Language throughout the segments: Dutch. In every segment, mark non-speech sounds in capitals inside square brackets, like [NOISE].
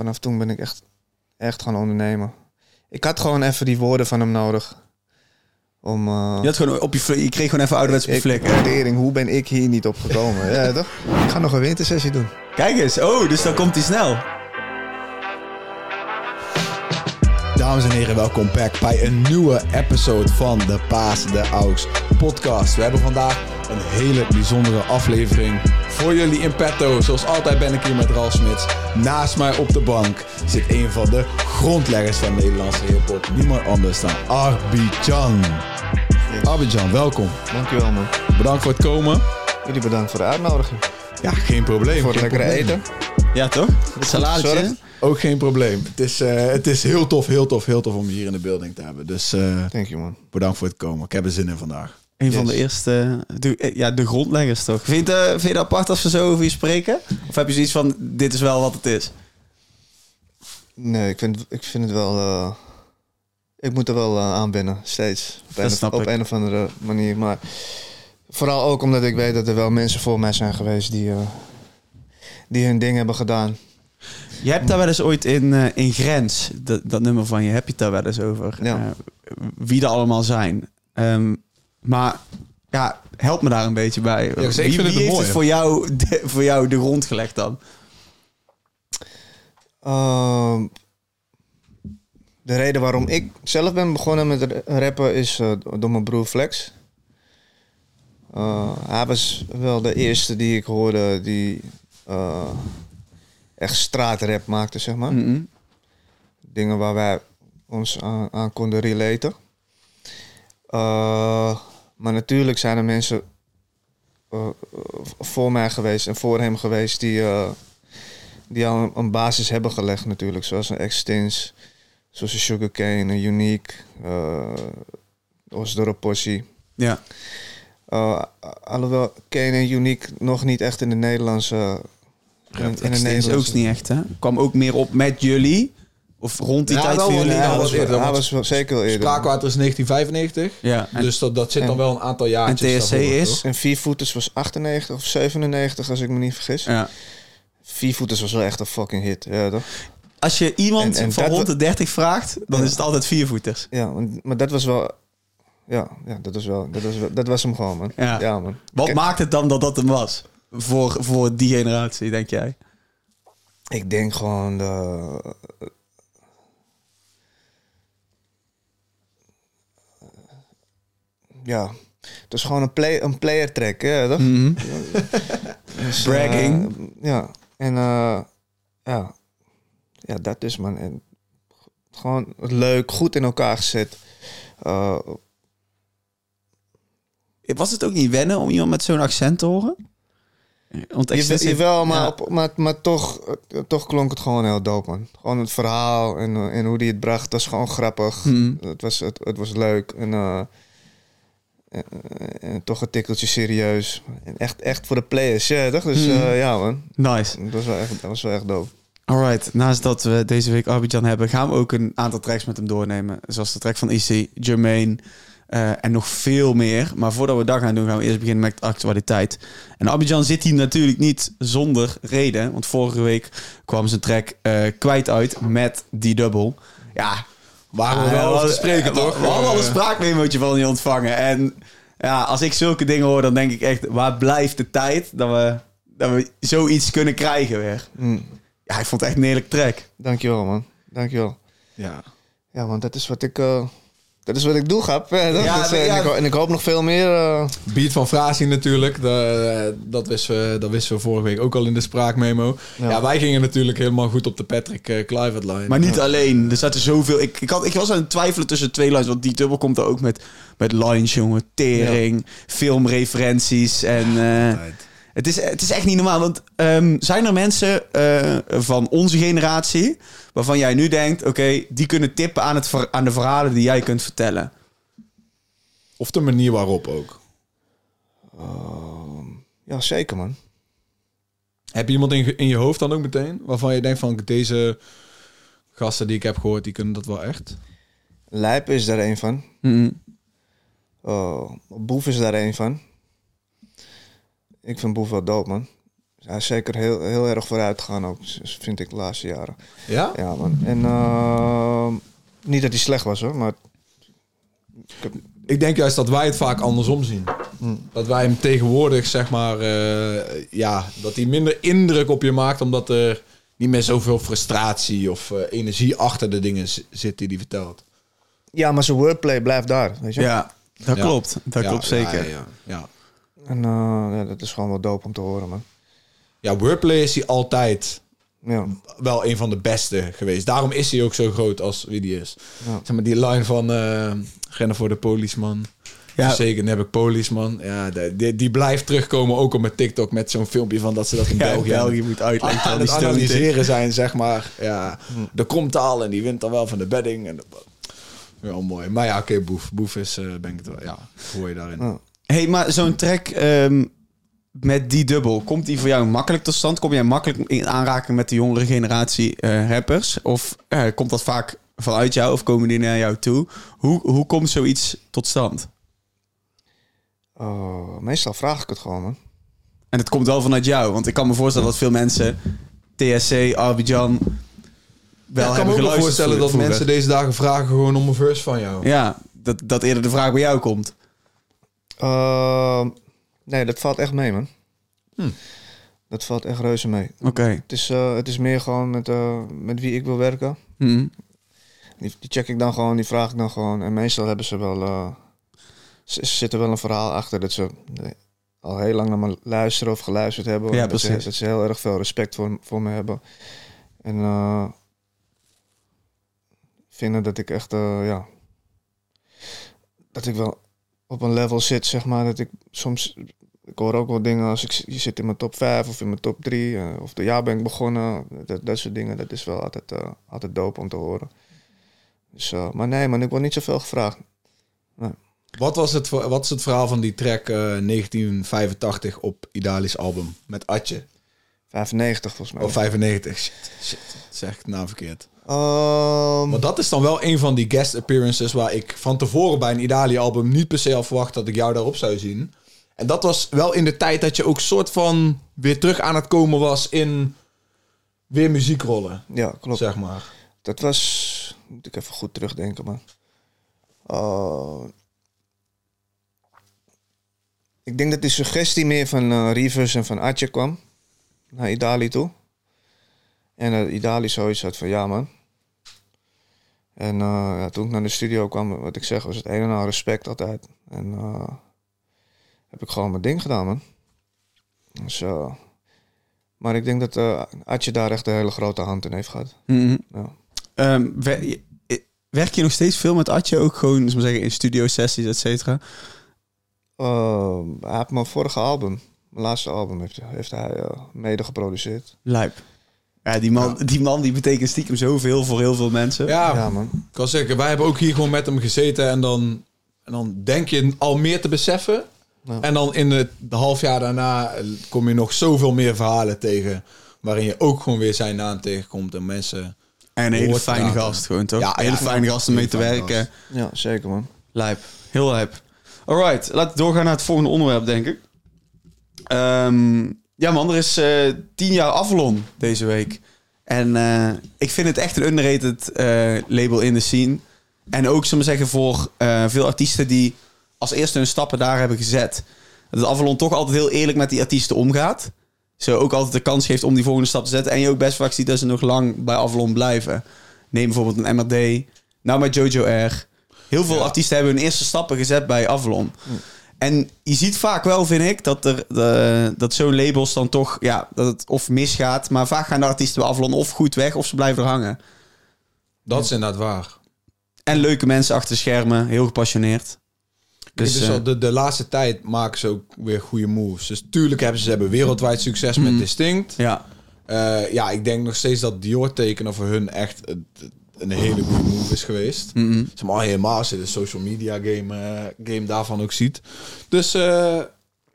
vanaf toen ben ik echt, echt gaan ondernemen. Ik had gewoon even die woorden van hem nodig. Om, uh, je, had gewoon op je, je kreeg gewoon even ouderwets op je flikken. Tering, hoe ben ik hier niet opgekomen? [LAUGHS] ja, toch? Ik ga nog een wintersessie doen. Kijk eens, oh, dus dan komt hij snel. Dames en heren, welkom back bij een nieuwe episode van de Paas de Aux podcast. We hebben vandaag een hele bijzondere aflevering voor jullie in petto. Zoals altijd ben ik hier met Ralf Smits. Naast mij op de bank zit een van de grondleggers van Nederlandse hiphop. Niemand anders dan Arbidjan. Arbidjan, welkom. Dankjewel man. Bedankt voor het komen. Jullie bedankt voor de uitnodiging. Ja, geen probleem. Voor het lekkere eten. Ja, toch? Het. Ook geen probleem. Het is, eh, het is heel tof, heel tof, heel tof om je hier in de building te hebben. Dus eh, Thank you man. bedankt voor het komen. Ik heb er zin in vandaag. Een van de eerste, de, eh, ja, de grondleggers toch? Vind je, eh, vind je het apart als we zo over je spreken? Of heb je zoiets van, dit is wel wat het is? Nee, ik vind, ik vind het wel... eh, ik moet er wel eh, aan binnen, steeds. Op, Dat een, op ik. een of andere manier. Maar vooral ook omdat ik weet dat er wel mensen voor mij zijn geweest die, die hun ding hebben gedaan. Je hebt daar wel eens ooit in, in Grens, dat, dat nummer van je, heb je het daar wel eens over. Ja. wie er allemaal zijn. Ehm, maar ja, help me daar een beetje bij. ik vind wie het heeft voor jou, de, voor jou de grond gelegd dan? Ehm, de reden waarom ik zelf ben begonnen met ra- rappen is eh, door mijn broer Flex. Eh, hij was wel de eerste die ik hoorde die eh, echt straatrap maakte, zeg maar. Mhm. Dingen waar wij ons aan, aan konden relaten. Eh, maar natuurlijk zijn er mensen eh, eh, voor mij geweest en voor hem geweest die, eh, die al een, een basis hebben gelegd natuurlijk. Zoals een Extins, zoals een Sugarcane, een Unique, uh, Osdorp. Ja. Uh, alhoewel Kane en Unique nog niet echt in de Nederlandse... In, in de Nederlandse ook niet echt, hè? Kwam ook meer op met jullie? Of rond die Ja, tijd voor wel, jullie? ja, was, eerder, was wel zeker wel eerder. Spraakwater is 1995. Ja, en, Dus dat, dat zit dan wel een aantal jaar. en TSC is? En Viervoeters was 98 of 97, als ik me niet vergis. ja. Viervoeters was wel echt een fucking hit. Ja, toch? Als je iemand En- en van rond de 30 vraagt, dan Ja. is het altijd viervoeters. ja want- maar dat was wel... Ja, ja dat, was wel, dat, was wel, dat was hem gewoon, man. Ja. man. Wat Kijk, maakt het dan dat dat hem was? Voor, voor die generatie, denk jij? Ik denk gewoon de... Ja, het is gewoon een, play, een player track, hè, toch? Mhm. [LAUGHS] Dus, Bragging. eh, ja, en eh, ja. ja, dat dus, man. En gewoon leuk, goed in elkaar gezet. Eh, Was het ook niet wennen om iemand met zo'n accent te horen? Want je, heeft- jawel, maar, ja. op, maar, maar toch, toch klonk het gewoon heel dope, man. Gewoon het verhaal en, en hoe die het bracht, was gewoon grappig. Mhm. Het, was, het, het was leuk en, en, en toch een tikkeltje serieus. En echt, echt voor de players, ja, toch? Dus Mhm. eh, ja, man. Nice. Dat was wel echt, dat was wel echt dope. Alright, naast dat we deze week Abidjan hebben, gaan we ook een aantal tracks met hem doornemen. Zoals de track van Issy, Jermaine eh, en nog veel meer. Maar voordat we dat gaan doen, gaan we eerst beginnen met de actualiteit. En Abidjan zit hier natuurlijk niet zonder reden. Want vorige week kwam zijn track eh, kwijt uit met die dubbel. Ja, Waren we wel ja, over te we- spreken, we- toch? We hadden al een spraakmemootje van je ontvangen. En ja, als ik zulke dingen hoor, dan denk ik echt... waar blijft de tijd dat we, dat we zoiets kunnen krijgen weer? Mm. Ja, ik vond het echt een heerlijk track. Dankjewel, man. Dankjewel. Ja. Ja, want dat is wat ik, eh, dat is wat ik doe, toch? Ja, Dus, eh, ja. en, ik, ho- en ik hoop nog veel meer. eh, Beat van Frazi natuurlijk. De, dat, wisten we, dat wisten we vorige week ook al in de spraakmemo. Ja. Ja. wij gingen natuurlijk helemaal goed op de Patrick uh, Kluivert line. Maar niet alleen. Er zaten zoveel... Ik, ik, had, ik was aan het twijfelen tussen twee lines. Want die dubbel komt er ook met, met lines, jongen. Tering, filmreferenties. En eh, Tijd. Het, is, het is echt niet normaal. Want ehm, zijn er mensen eh, van onze generatie... waarvan jij nu denkt... Oké, die kunnen tippen aan, het, ver- aan de verhalen die jij kunt vertellen. Of de manier waarop ook. ehm, ja, zeker, man. Heb je iemand in, je- in je hoofd dan ook meteen? Waarvan je denkt van deze gasten die ik heb gehoord, die kunnen dat wel echt? Lijp is daar een van. Mhm. Eh, Boef is daar een van. Ik vind Boef wel dope, man. hij is zeker heel, heel erg vooruit gegaan ook, vind ik, de laatste jaren. Ja? Ja, man. En ehm, niet dat hij slecht was, hoor. Maar Ik denk juist dat wij het vaak andersom zien. Dat wij hem tegenwoordig, zeg maar, eh, ja, dat hij minder indruk op je maakt, omdat er niet meer zoveel frustratie of eh, energie achter de dingen zit die hij vertelt. ja, maar zijn wordplay blijft daar, weet je. Ja, dat Ja. klopt. Dat Ja, klopt zeker. Ja, ja, ja. En eh, ja, dat is gewoon wel dope om te horen, man. ja wordplay is hij altijd Ja, wel een van de beste geweest. Daarom is hij ook zo groot als wie die is. Ja. Zeg maar die line van eh rennen voor de policeman. Ja. Zeker, dan heb ik policeman. Ja, die, die blijft terugkomen ook op mijn TikTok met zo'n filmpje van dat ze dat in Ja, België, België moet uitleggen. aan het die stoot. analyseren zijn, zeg maar. Ja, de komtaal en die wint dan wel van de bedding. En de, ja, mooi. Maar ja, oké, Boef. Boef is, eh, ben ik het wel, ja, hoor je daarin. Hey, maar zo'n track ehm, met die dubbel, komt die voor jou makkelijk tot stand? Kom jij makkelijk in aanraking met de jongere generatie eh, rappers? Of eh, komt dat vaak vanuit jou of komen die naar jou toe? Hoe, hoe komt zoiets tot stand? Eh, meestal vraag ik het gewoon, man. En het komt wel vanuit jou, want ik kan me voorstellen dat veel mensen TSC, Abidjan wel Ja, ik kan me ook wel voorstellen dat vroeger. mensen deze dagen vragen gewoon om een verse van jou. Ja, dat, dat eerder de vraag bij jou komt. Eh, nee, dat valt echt mee, man. Hm. Dat valt echt reuze mee. Oké. Het is, eh, het is meer gewoon met, eh, met wie ik wil werken. Hm. Die, die check ik dan gewoon, die vraag ik dan gewoon. En meestal hebben ze wel... eh, ze, ze zit er wel een verhaal achter dat ze al heel lang naar me luisteren of geluisterd hebben. Ja, dat, ze, dat ze heel erg veel respect voor, voor me hebben. En vinden dat ik echt, ja... Dat ik wel op een level zit, zeg maar. Dat ik soms... Ik hoor ook wel dingen als ik je zit in mijn top 5 of in mijn top 3. eh, of de jaar ben ik begonnen. Dat, dat soort dingen. Dat is wel altijd, eh, altijd dope om te horen. Dus, eh, maar nee, man, ik word niet zoveel gevraagd. Wat, was het, voor- wat is het verhaal van die track eh, 1985 op Idalis album met Atje? 95 volgens mij. Of 95. Shit, shit. Zeg ik het nou verkeerd. Ehm, Maar dat is dan wel een van die guest appearances waar ik van tevoren bij een Idali album niet per se al verwacht dat ik jou daarop zou zien. En dat was wel in de tijd dat je ook soort van weer terug aan het komen was in weer muziekrollen, ja, klopt. zeg maar. Dat was... Moet ik even goed terugdenken, man. Oh. ik denk dat die suggestie meer van eh Rivers en van Atje kwam. Naar Idali toe. En dat Idali zoiets had van, ja man. En eh, ja, toen ik naar de studio kwam, wat ik zeg, was het een en al respect altijd. En eh, heb ik gewoon mijn ding gedaan, man. Dus, maar ik denk dat eh Atje daar echt een hele grote hand in heeft gehad. Mhm. Ja. Ehm, werk je nog steeds veel met Atje? Ook gewoon, we zeggen, in studio sessies, et cetera? Uh, hij heeft mijn vorige album, mijn laatste album, heeft, heeft hij mede geproduceerd. Lijp. Ja, die man, Die man die betekent stiekem zoveel voor heel veel mensen. Ja, Ja, man. ik kan zeggen, wij hebben ook hier gewoon met hem gezeten en dan, en dan denk je al meer te beseffen. Ja. En dan in het de half jaar daarna kom je nog zoveel meer verhalen tegen. Waarin je ook gewoon weer zijn naam tegenkomt en mensen. En een hele fijne gast gewoon, toch? Ja, een hele ja, fijne ja. gast om mee te werken. gast. Ja, zeker, man. Lijp. Heel lijp. Alright, laten we doorgaan naar het volgende onderwerp, denk ik. Ehm, ja man, er is eh tien jaar Avalon deze week. En eh, ik vind het echt een underrated eh, label in de scene. En ook, zullen we zeggen, voor veel artiesten die als eerste hun stappen daar hebben gezet. Dat Avalon toch altijd heel eerlijk met die artiesten omgaat. Ze ook altijd de kans geeft om die volgende stap te zetten. En je ook best vaak ziet dat ze nog lang bij Avalon blijven. Neem bijvoorbeeld een MRD. Nou met Jojo R. Heel veel Ja. artiesten hebben hun eerste stappen gezet bij Avalon. En je ziet vaak wel, vind ik, dat, er, de, dat zo'n labels dan toch, ja, dat het of misgaat. Maar vaak gaan de artiesten Avalon of goed weg of ze blijven er hangen. Dat is inderdaad waar. En leuke mensen achter de schermen, heel gepassioneerd. Dus, Dus, eh, de, de laatste tijd maken ze ook weer goede moves. Dus tuurlijk hebben ze, ze hebben wereldwijd succes met Distinct. ja, Eh, ja, ik denk nog steeds dat Dior tekenen voor hun echt een, een hele goede move is geweest. Mhm. Zeg maar helemaal als je de social media game, eh, game daarvan ook ziet. Dus eh,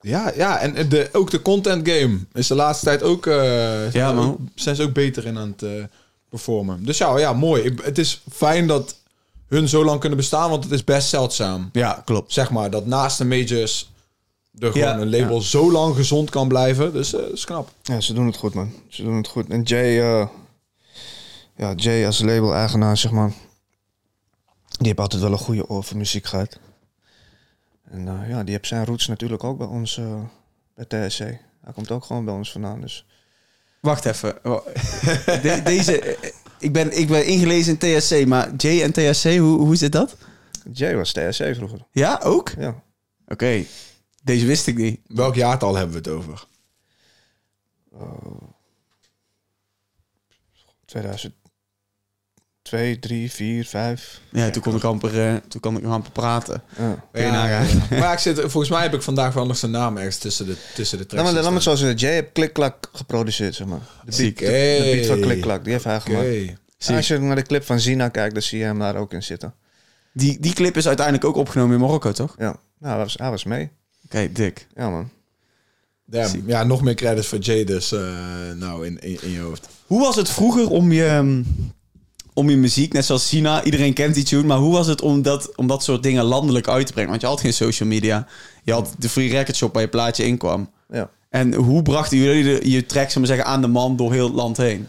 ja, ja, en de, ook de content game is de laatste tijd ook, eh, Ja, man. ook- zijn ze ook beter in aan het performen. Dus ja, ja mooi. Ik- het is fijn dat hun zo lang kunnen bestaan, want het is best zeldzaam. ja, klopt. Zeg maar dat naast de majors er gewoon Ja, een label ja. zo lang gezond kan blijven. Dus eh, dat is knap. Ja, ze doen het goed, man. Ze doen het goed. En Jay, eh, ja, Jay als label-eigenaar, zeg maar, die heeft altijd wel een goede oor voor muziek gehad. En eh, ja, die heeft zijn roots natuurlijk ook bij ons, eh, bij TSC. Hij komt ook gewoon bij ons vandaan, dus... Wacht even. [LAUGHS] De- deze, ik, ben, ik ben ingelezen in TSC, maar J en TSC, hoe, hoe zit dat? Jay was TSC vroeger, Ja, ook? ja. Oké, deze wist ik niet. Welk jaartal hebben we het over? 2002, 3, 4, 5. Ja, toen kon ik amper, eh, toen kon ik amper praten. Ja. Kun je nagaan. ja. [LAUGHS] Maar ik zit, volgens mij heb ik vandaag wel nog zijn naam ergens tussen de, tussen de tracks. me, laat me het staan. zo zeggen. Jay heeft Klik-Klak geproduceerd, zeg maar. De beat, Ziek. de, de beat van Klik-Klak, die heeft hij Oké. gemaakt. Als je naar de clip van Zina kijkt, dan zie je hem daar ook in zitten. Die, die clip is uiteindelijk ook opgenomen in Marokko, toch? Ja, nou, hij, was, hij was mee. Oké, dik. Ja, man. Damn. Ja, nog meer credits voor Jay dus eh, nou in, in, in je hoofd. Hoe was het vroeger om je, ehm, om je muziek, net zoals Sina, iedereen kent die tune, maar hoe was het om dat, om dat soort dingen landelijk uit te brengen? Want je had geen social media. Je had de Free Record Shop waar je plaatje in kwam. Ja. En hoe brachten jullie de, je track, zullen we zeggen, aan de man door heel het land heen?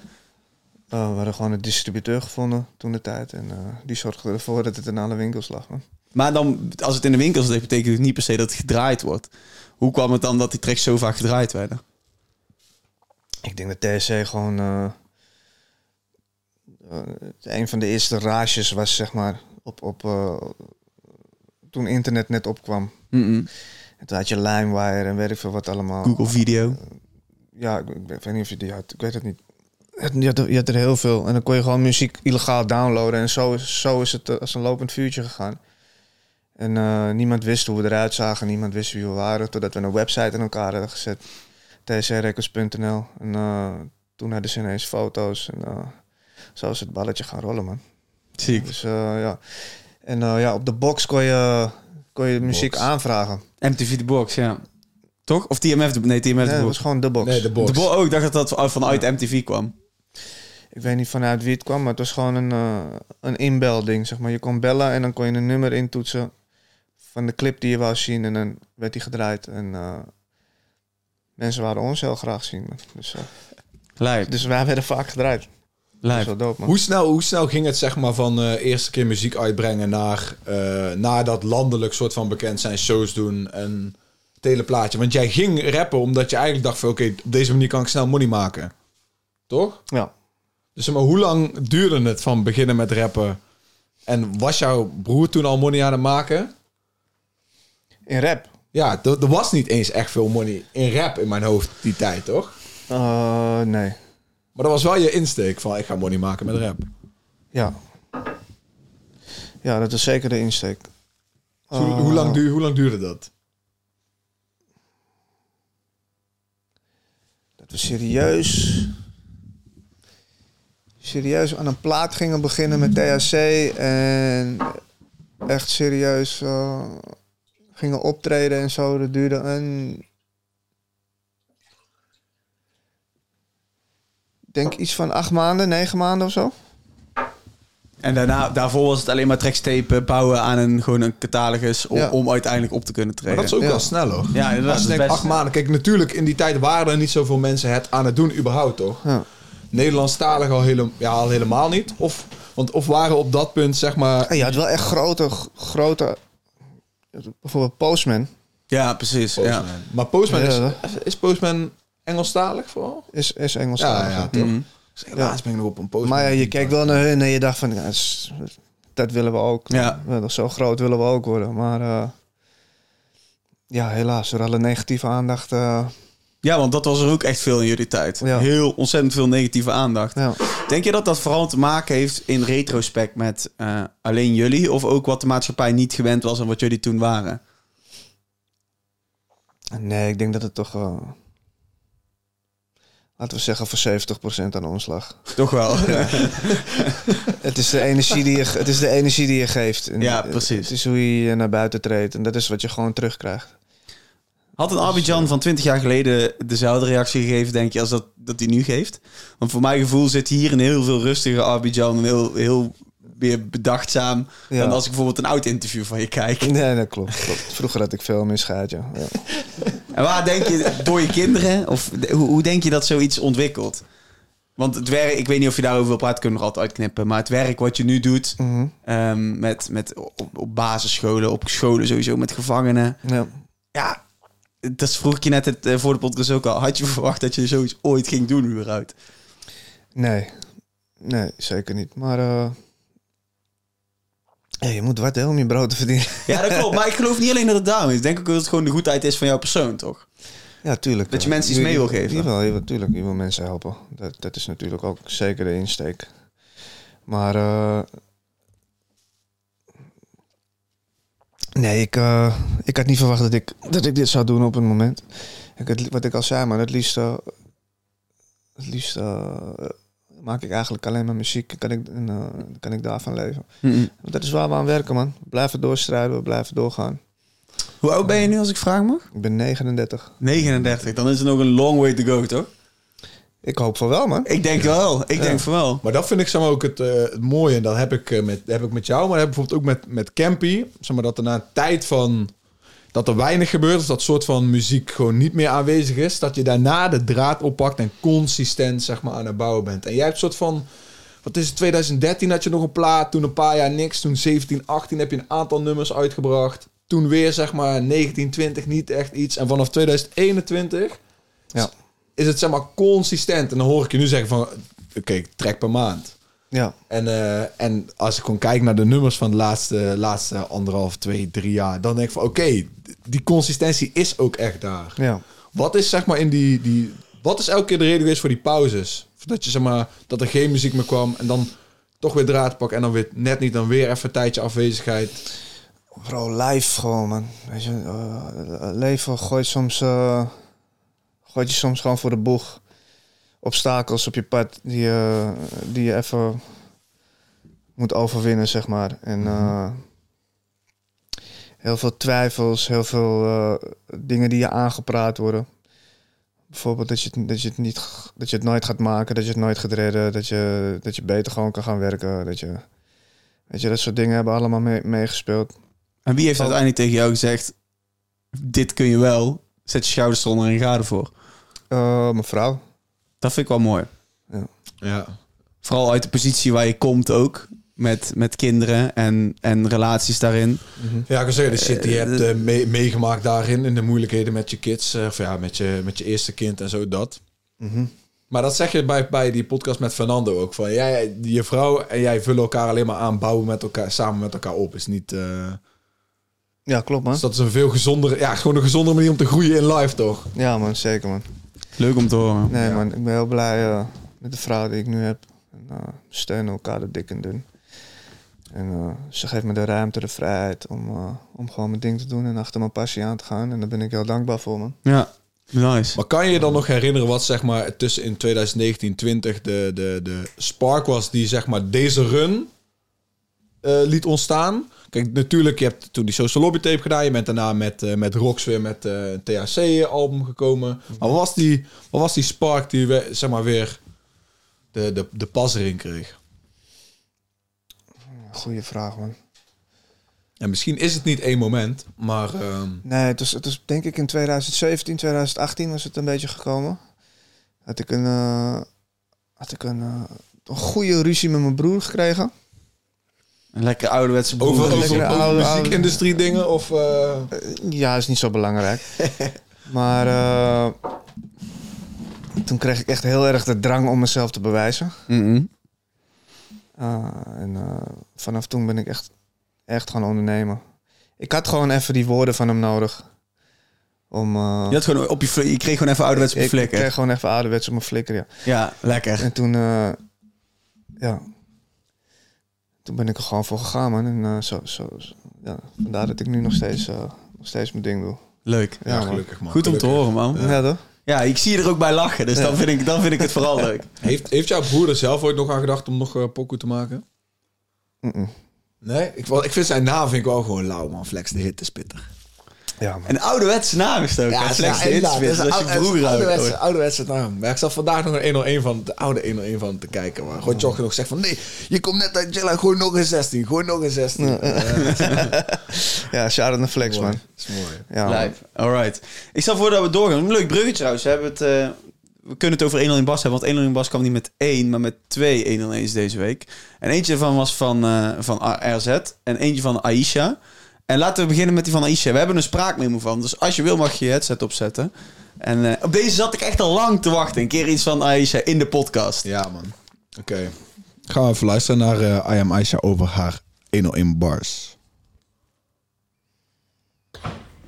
Uh, we hadden gewoon een distributeur gevonden toen de tijd. En uh, die zorgde ervoor dat het in alle winkels lag, man. Maar dan, als het in de winkels ligt, betekent het niet per se dat het gedraaid wordt. Hoe kwam het dan dat die tracks zo vaak gedraaid werden? Ik denk dat TSC gewoon... Uh, een van de eerste rages was, zeg maar, op... op uh, toen internet net opkwam. Mm -mm. En toen had je LimeWire en weet ik veel wat allemaal. Google Video. Ja, ik, ik weet niet of je die had. Ik weet het niet. Je had, er, je had er heel veel. En dan kon je gewoon muziek illegaal downloaden. En zo is, zo is het als een lopend vuurtje gegaan. En uh, niemand wist hoe we eruit zagen. Niemand wist wie we waren. Totdat we een website in elkaar hadden gezet. tsrecords.nl En uh, toen hadden ze ineens foto's. En uh, zo is het balletje gaan rollen, man. Ziek. Dus ja. En ja, op de box kon je, kon je muziek Box. aanvragen. MTV de Box, ja. Toch? Of TMF de Nee, TMF Nee, de dat Box. was gewoon de box. Nee, de box. De bo oh, ik dacht dat dat vanuit MTV kwam. Ik weet niet vanuit wie het kwam, maar het was gewoon een, uh, een inbelding. Zeg maar. Je kon bellen en dan kon je een nummer intoetsen van de clip die je wou zien. En dan werd die gedraaid. En uh, mensen waren ons heel graag zien. Dus, uh, dus wij werden vaak gedraaid. Dat is Lijp. wel dope, man. Hoe snel, hoe snel ging het zeg maar van uh, eerste keer muziek uitbrengen naar, uh, naar dat landelijk soort van bekend zijn, shows doen en het hele plaatje? Want jij ging rappen omdat je eigenlijk dacht van oké, okay, op deze manier kan ik snel money maken. Toch? Ja. Dus zeg maar, hoe lang duurde het van beginnen met rappen? En was jouw broer toen al money aan het maken? In rap? Ja, er was niet eens echt veel money in rap in mijn hoofd die tijd, toch? Uh, nee. Maar dat was wel je insteek van ik ga money maken met rap. Ja. Ja, dat is zeker de insteek. Dus hoe, hoe, lang duur, hoe lang duurde dat? Dat we serieus... Serieus aan een plaat gingen beginnen met THC. En echt serieus uh, gingen optreden en zo. Dat duurde een... denk iets van acht maanden, negen maanden of zo. En daarna, daarvoor was het alleen maar tracks tapen, bouwen aan een, gewoon een catalogus om, Ja. om uiteindelijk op te kunnen treden. Maar dat is ook Ja. wel snel hoor. Ja, inderdaad. Als je denkt acht maanden. Kijk, natuurlijk in die tijd waren er niet zoveel mensen het aan het doen überhaupt, toch? Ja. Nederlandstalig al, hele, ja, al helemaal niet. Of, want, of waren op dat punt, zeg maar... Je had wel echt grote, grote... Bijvoorbeeld Postman Ja, precies. Ja. Maar Postman Ja, is, is Postman Engelstalig vooral? is, is Engels. Ja, ja, toch? Mhm. Dus helaas ben ik nog op een Postman. Maar ja, je keek wel naar hun en je dacht van... Ja, dat willen we ook. Ja. Zo groot willen we ook worden. Maar uh, ja, helaas. Door alle negatieve aandacht... Uh, Ja, want dat was er ook echt veel in jullie tijd. Ja. Heel ontzettend veel negatieve aandacht. ja. Denk je dat dat vooral te maken heeft in retrospect met uh, alleen jullie? Of ook wat de maatschappij niet gewend was en wat jullie toen waren? Nee, ik denk dat het toch... Uh, laten we zeggen voor 70% aan ons lag. Toch wel. [LAUGHS] het, is de energie die je, het is de energie die je geeft. En Ja, precies. Het is hoe je naar buiten treedt. En dat is wat je gewoon terugkrijgt. Had een Abidjan van 20 jaar geleden dezelfde reactie gegeven, denk je, als dat, dat hij nu geeft? Want voor mijn gevoel zit hier een heel veel rustige Abidjan. Een heel, heel meer bedachtzaam Ja. dan als ik bijvoorbeeld een oud interview van je kijk. [LAUGHS] Nee, dat klopt, klopt. Vroeger had ik veel meer scheid, ja. ja. En waar denk je, door je kinderen, of hoe, hoe denk je dat zoiets ontwikkelt? Want het werk, ik weet niet of je daarover wil praten, kunnen we er altijd uitknippen. Maar het werk wat je nu doet, Mhm. ehm, met, met op, op basisscholen, op scholen sowieso, met gevangenen. ja. Ja, dat vroeg ik je net het, eh, voor de podcast ook al. Had je verwacht dat je zoiets ooit ging doen überhaupt? Nee. Nee, zeker niet. Maar eh, ja, je moet wat hè, om je brood te verdienen. [LAUGHS] Ja, dat klopt. Maar ik geloof niet alleen dat het daarom is. Ik denk ook dat het gewoon de goedheid is van jouw persoon, toch? Ja, tuurlijk. Dat je mensen iets mee wil geven. Jawel, jawel, tuurlijk. Je wil mensen helpen. Dat, dat is natuurlijk ook zeker de insteek. Maar eh, nee, ik, eh, ik had niet verwacht dat ik, dat ik dit zou doen op een moment. Ik, het, wat ik al zei, maar het liefst, het liefst eh, maak ik eigenlijk alleen maar muziek. Kan ik, en, eh, kan ik daarvan leven. Mhm. Want dat is waar we aan werken, man. We blijven doorstrijden, we blijven doorgaan. Hoe oud ben je nu, als ik vragen mag? Ik ben 39. 39. Dan is er nog een long way to go, toch? Ik hoop voor wel, man. Ik denk wel. Ik Ja. denk van wel. Maar dat vind ik zeg maar, ook het, eh, het mooie. En dat heb ik, eh, met, heb ik met jou, maar dat heb ik bijvoorbeeld ook met, met Campy. Zeg maar, dat er na een tijd van... Dat er weinig gebeurt, dus dat soort van muziek gewoon niet meer aanwezig is. Dat je daarna de draad oppakt en consistent zeg maar, aan het bouwen bent. En jij hebt een soort van... Wat is het, 2013 had je nog een plaat, toen een paar jaar niks. Toen 17, 18 heb je een aantal nummers uitgebracht. Toen weer zeg maar 19, 20 niet echt iets. En vanaf 2021 Ja. is het zeg maar consistent. En dan hoor ik je nu zeggen van... Oké, ik trek per maand. Ja. En, eh, en als ik gewoon kijk naar de nummers van de laatste, laatste anderhalf, twee, drie jaar, dan denk ik van oké, die consistentie is ook echt daar. Ja. Wat is zeg maar in die, die. Wat is elke keer de reden geweest voor die pauzes? Dat je zeg maar dat er geen muziek meer kwam en dan toch weer draad pakken en dan weer net niet, dan weer even een tijdje afwezigheid. Bro, live gewoon, man. Weet je, eh, leven gooit soms, eh, gooit je soms gewoon voor de boeg. Obstakels op je pad die, je die je even moet overwinnen, zeg maar. En eh, heel veel twijfels, heel veel eh, dingen die je aangepraat worden. Bijvoorbeeld dat je, het- dat, je het niet, dat je het nooit gaat maken, dat je het nooit gaat redden, dat je, dat je beter gewoon kan gaan werken. Dat je, weet je, dat soort dingen hebben allemaal mee- meegespeeld. En wie heeft uiteindelijk tegen jou gezegd... Dit kun je wel. Zet je schouders eronder en ga ervoor. Uh, mijn vrouw. Dat vind ik wel mooi. Ja. Vooral uit de positie waar je komt ook. Met, met kinderen en, en relaties daarin. Ja, ik kan zeggen, de shit die je Eh, hebt eh, mee- meegemaakt daarin, in de moeilijkheden met je kids, eh, of ja, met je, met je eerste kind en zo, dat. Mhm. Maar dat zeg je bij, bij die podcast met Fernando ook. Van jij, je vrouw en jij vullen elkaar alleen maar aan, bouwen met elkaar, samen met elkaar op. Is niet. eh, Ja, klopt man. dus dat is een veel gezondere, ja, gewoon een gezondere manier om te groeien in life, toch? Ja man, zeker man. Leuk om te horen. Nee Ja. man, ik ben heel blij eh, met de vrouw die ik nu heb. En, eh, we steunen elkaar de dik en dun. En eh, ze geeft me de ruimte, de vrijheid om, eh, om gewoon mijn ding te doen en achter mijn passie aan te gaan. En daar ben ik heel dankbaar voor man. Ja, nice. Maar kan je je dan nog herinneren wat zeg maar tussen in 2019 20 de, de, de spark was die zeg maar deze run eh, liet ontstaan? Kijk, natuurlijk, je hebt toen die Social Lobby tape gedaan. Je bent daarna met, eh, met Rox weer met eh, een THC-album gekomen. Maar wat was die, wat was die spark die we, zeg maar weer de, de, de pas erin kreeg? Goeie vraag man. En misschien is het niet één moment, maar ehm, Nee, het was, het was denk ik in 2017, 2018 was het een beetje gekomen. Had ik een, eh, had ik een, een goede ruzie met mijn broer gekregen. Een lekker ouderwetse broer. over, over, oude- muziekindustrie dingen of... eh, Eh, Ja, is niet zo belangrijk. [LAUGHS] maar eh, toen kreeg ik echt heel erg de drang om mezelf te bewijzen. Ah, en eh, vanaf toen ben ik echt, echt gaan ondernemen. Ik had gewoon even die woorden van hem nodig. Om, eh, Je, had gewoon op je, je kreeg gewoon even ouderwets op je ik, ik flikker. kreeg gewoon even ouderwets op mijn flikker, ja. Ja, lekker. En toen, eh, ja, toen ben ik er gewoon voor gegaan, man. En eh, zo, zo, zo- ja, vandaar dat ik nu nog steeds, eh, nog steeds mijn ding doe. Leuk. ja, man. gelukkig man. Goed om te horen, man. Ja, toch? Ja, ik zie je er ook bij lachen. Dus Ja. dan, vind ik, dan vind ik het vooral leuk. [LAUGHS] Heeft, heeft jouw broer er zelf ooit nog aan gedacht om nog uh, pokoe te maken? Nee? Ik, ik vind zijn naam vind ik wel gewoon lauw, man. Flex de hit is pittig. Ja. Een ouderwetse naam is het ook. Ja, slechts ja, Dat is als je ouder ouderwetse, ouderwetse naam. Maar ik zat vandaag nog een 101 van, de oude 101 van te kijken. Maar gewoon Jochen nog zegt van, nee, je komt net uit Jella, gooi nog een 16, gooi nog een 16. Ja, [LAUGHS] Ja, shout out naar Flex, mooi. man. Dat is mooi. Ja, man. Live. Alright. Ik stel voor dat we doorgaan. Een leuk bruggetje trouwens. We, hebben het, eh, we kunnen het over 101 Bas hebben. Want 101 Bas kwam niet met één, maar met twee 101's deze week. En eentje ervan was van, eh, van RZ. En eentje van Aisha. En laten we beginnen met die van Aisha. We hebben een spraakmemo van. Dus als je wil mag je je headset opzetten. En eh, op deze zat ik echt al lang te wachten. Een keer iets van Aisha in de podcast. Ja, man. Oké. Gaan we even luisteren naar eh I Am Aisha over haar 101 bars.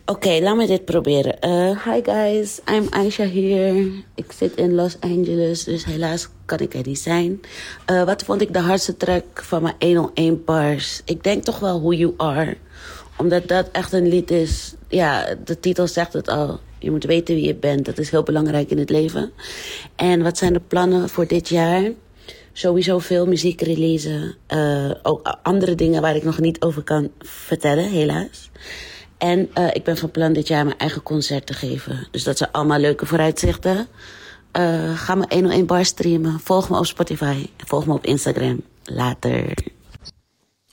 Oké, laat me dit proberen. Eh, hi guys, I'm Aisha hier. Ik zit in Los Angeles, dus helaas kan ik er niet zijn. Eh, wat vond ik de hardste track van mijn 101 bars? Ik denk toch wel Who You Are. Omdat dat echt een lied is. Ja, de titel zegt het al. Je moet weten wie je bent. Dat is heel belangrijk in het leven. En wat zijn de plannen voor dit jaar? Sowieso veel muziek releasen. Eh, ook andere dingen waar ik nog niet over kan vertellen, helaas. En eh, ik ben van plan dit jaar mijn eigen concert te geven. Dus dat zijn allemaal leuke vooruitzichten. Eh, ga me 101 bar streamen. Volg me op Spotify. Volg me op Instagram. Later.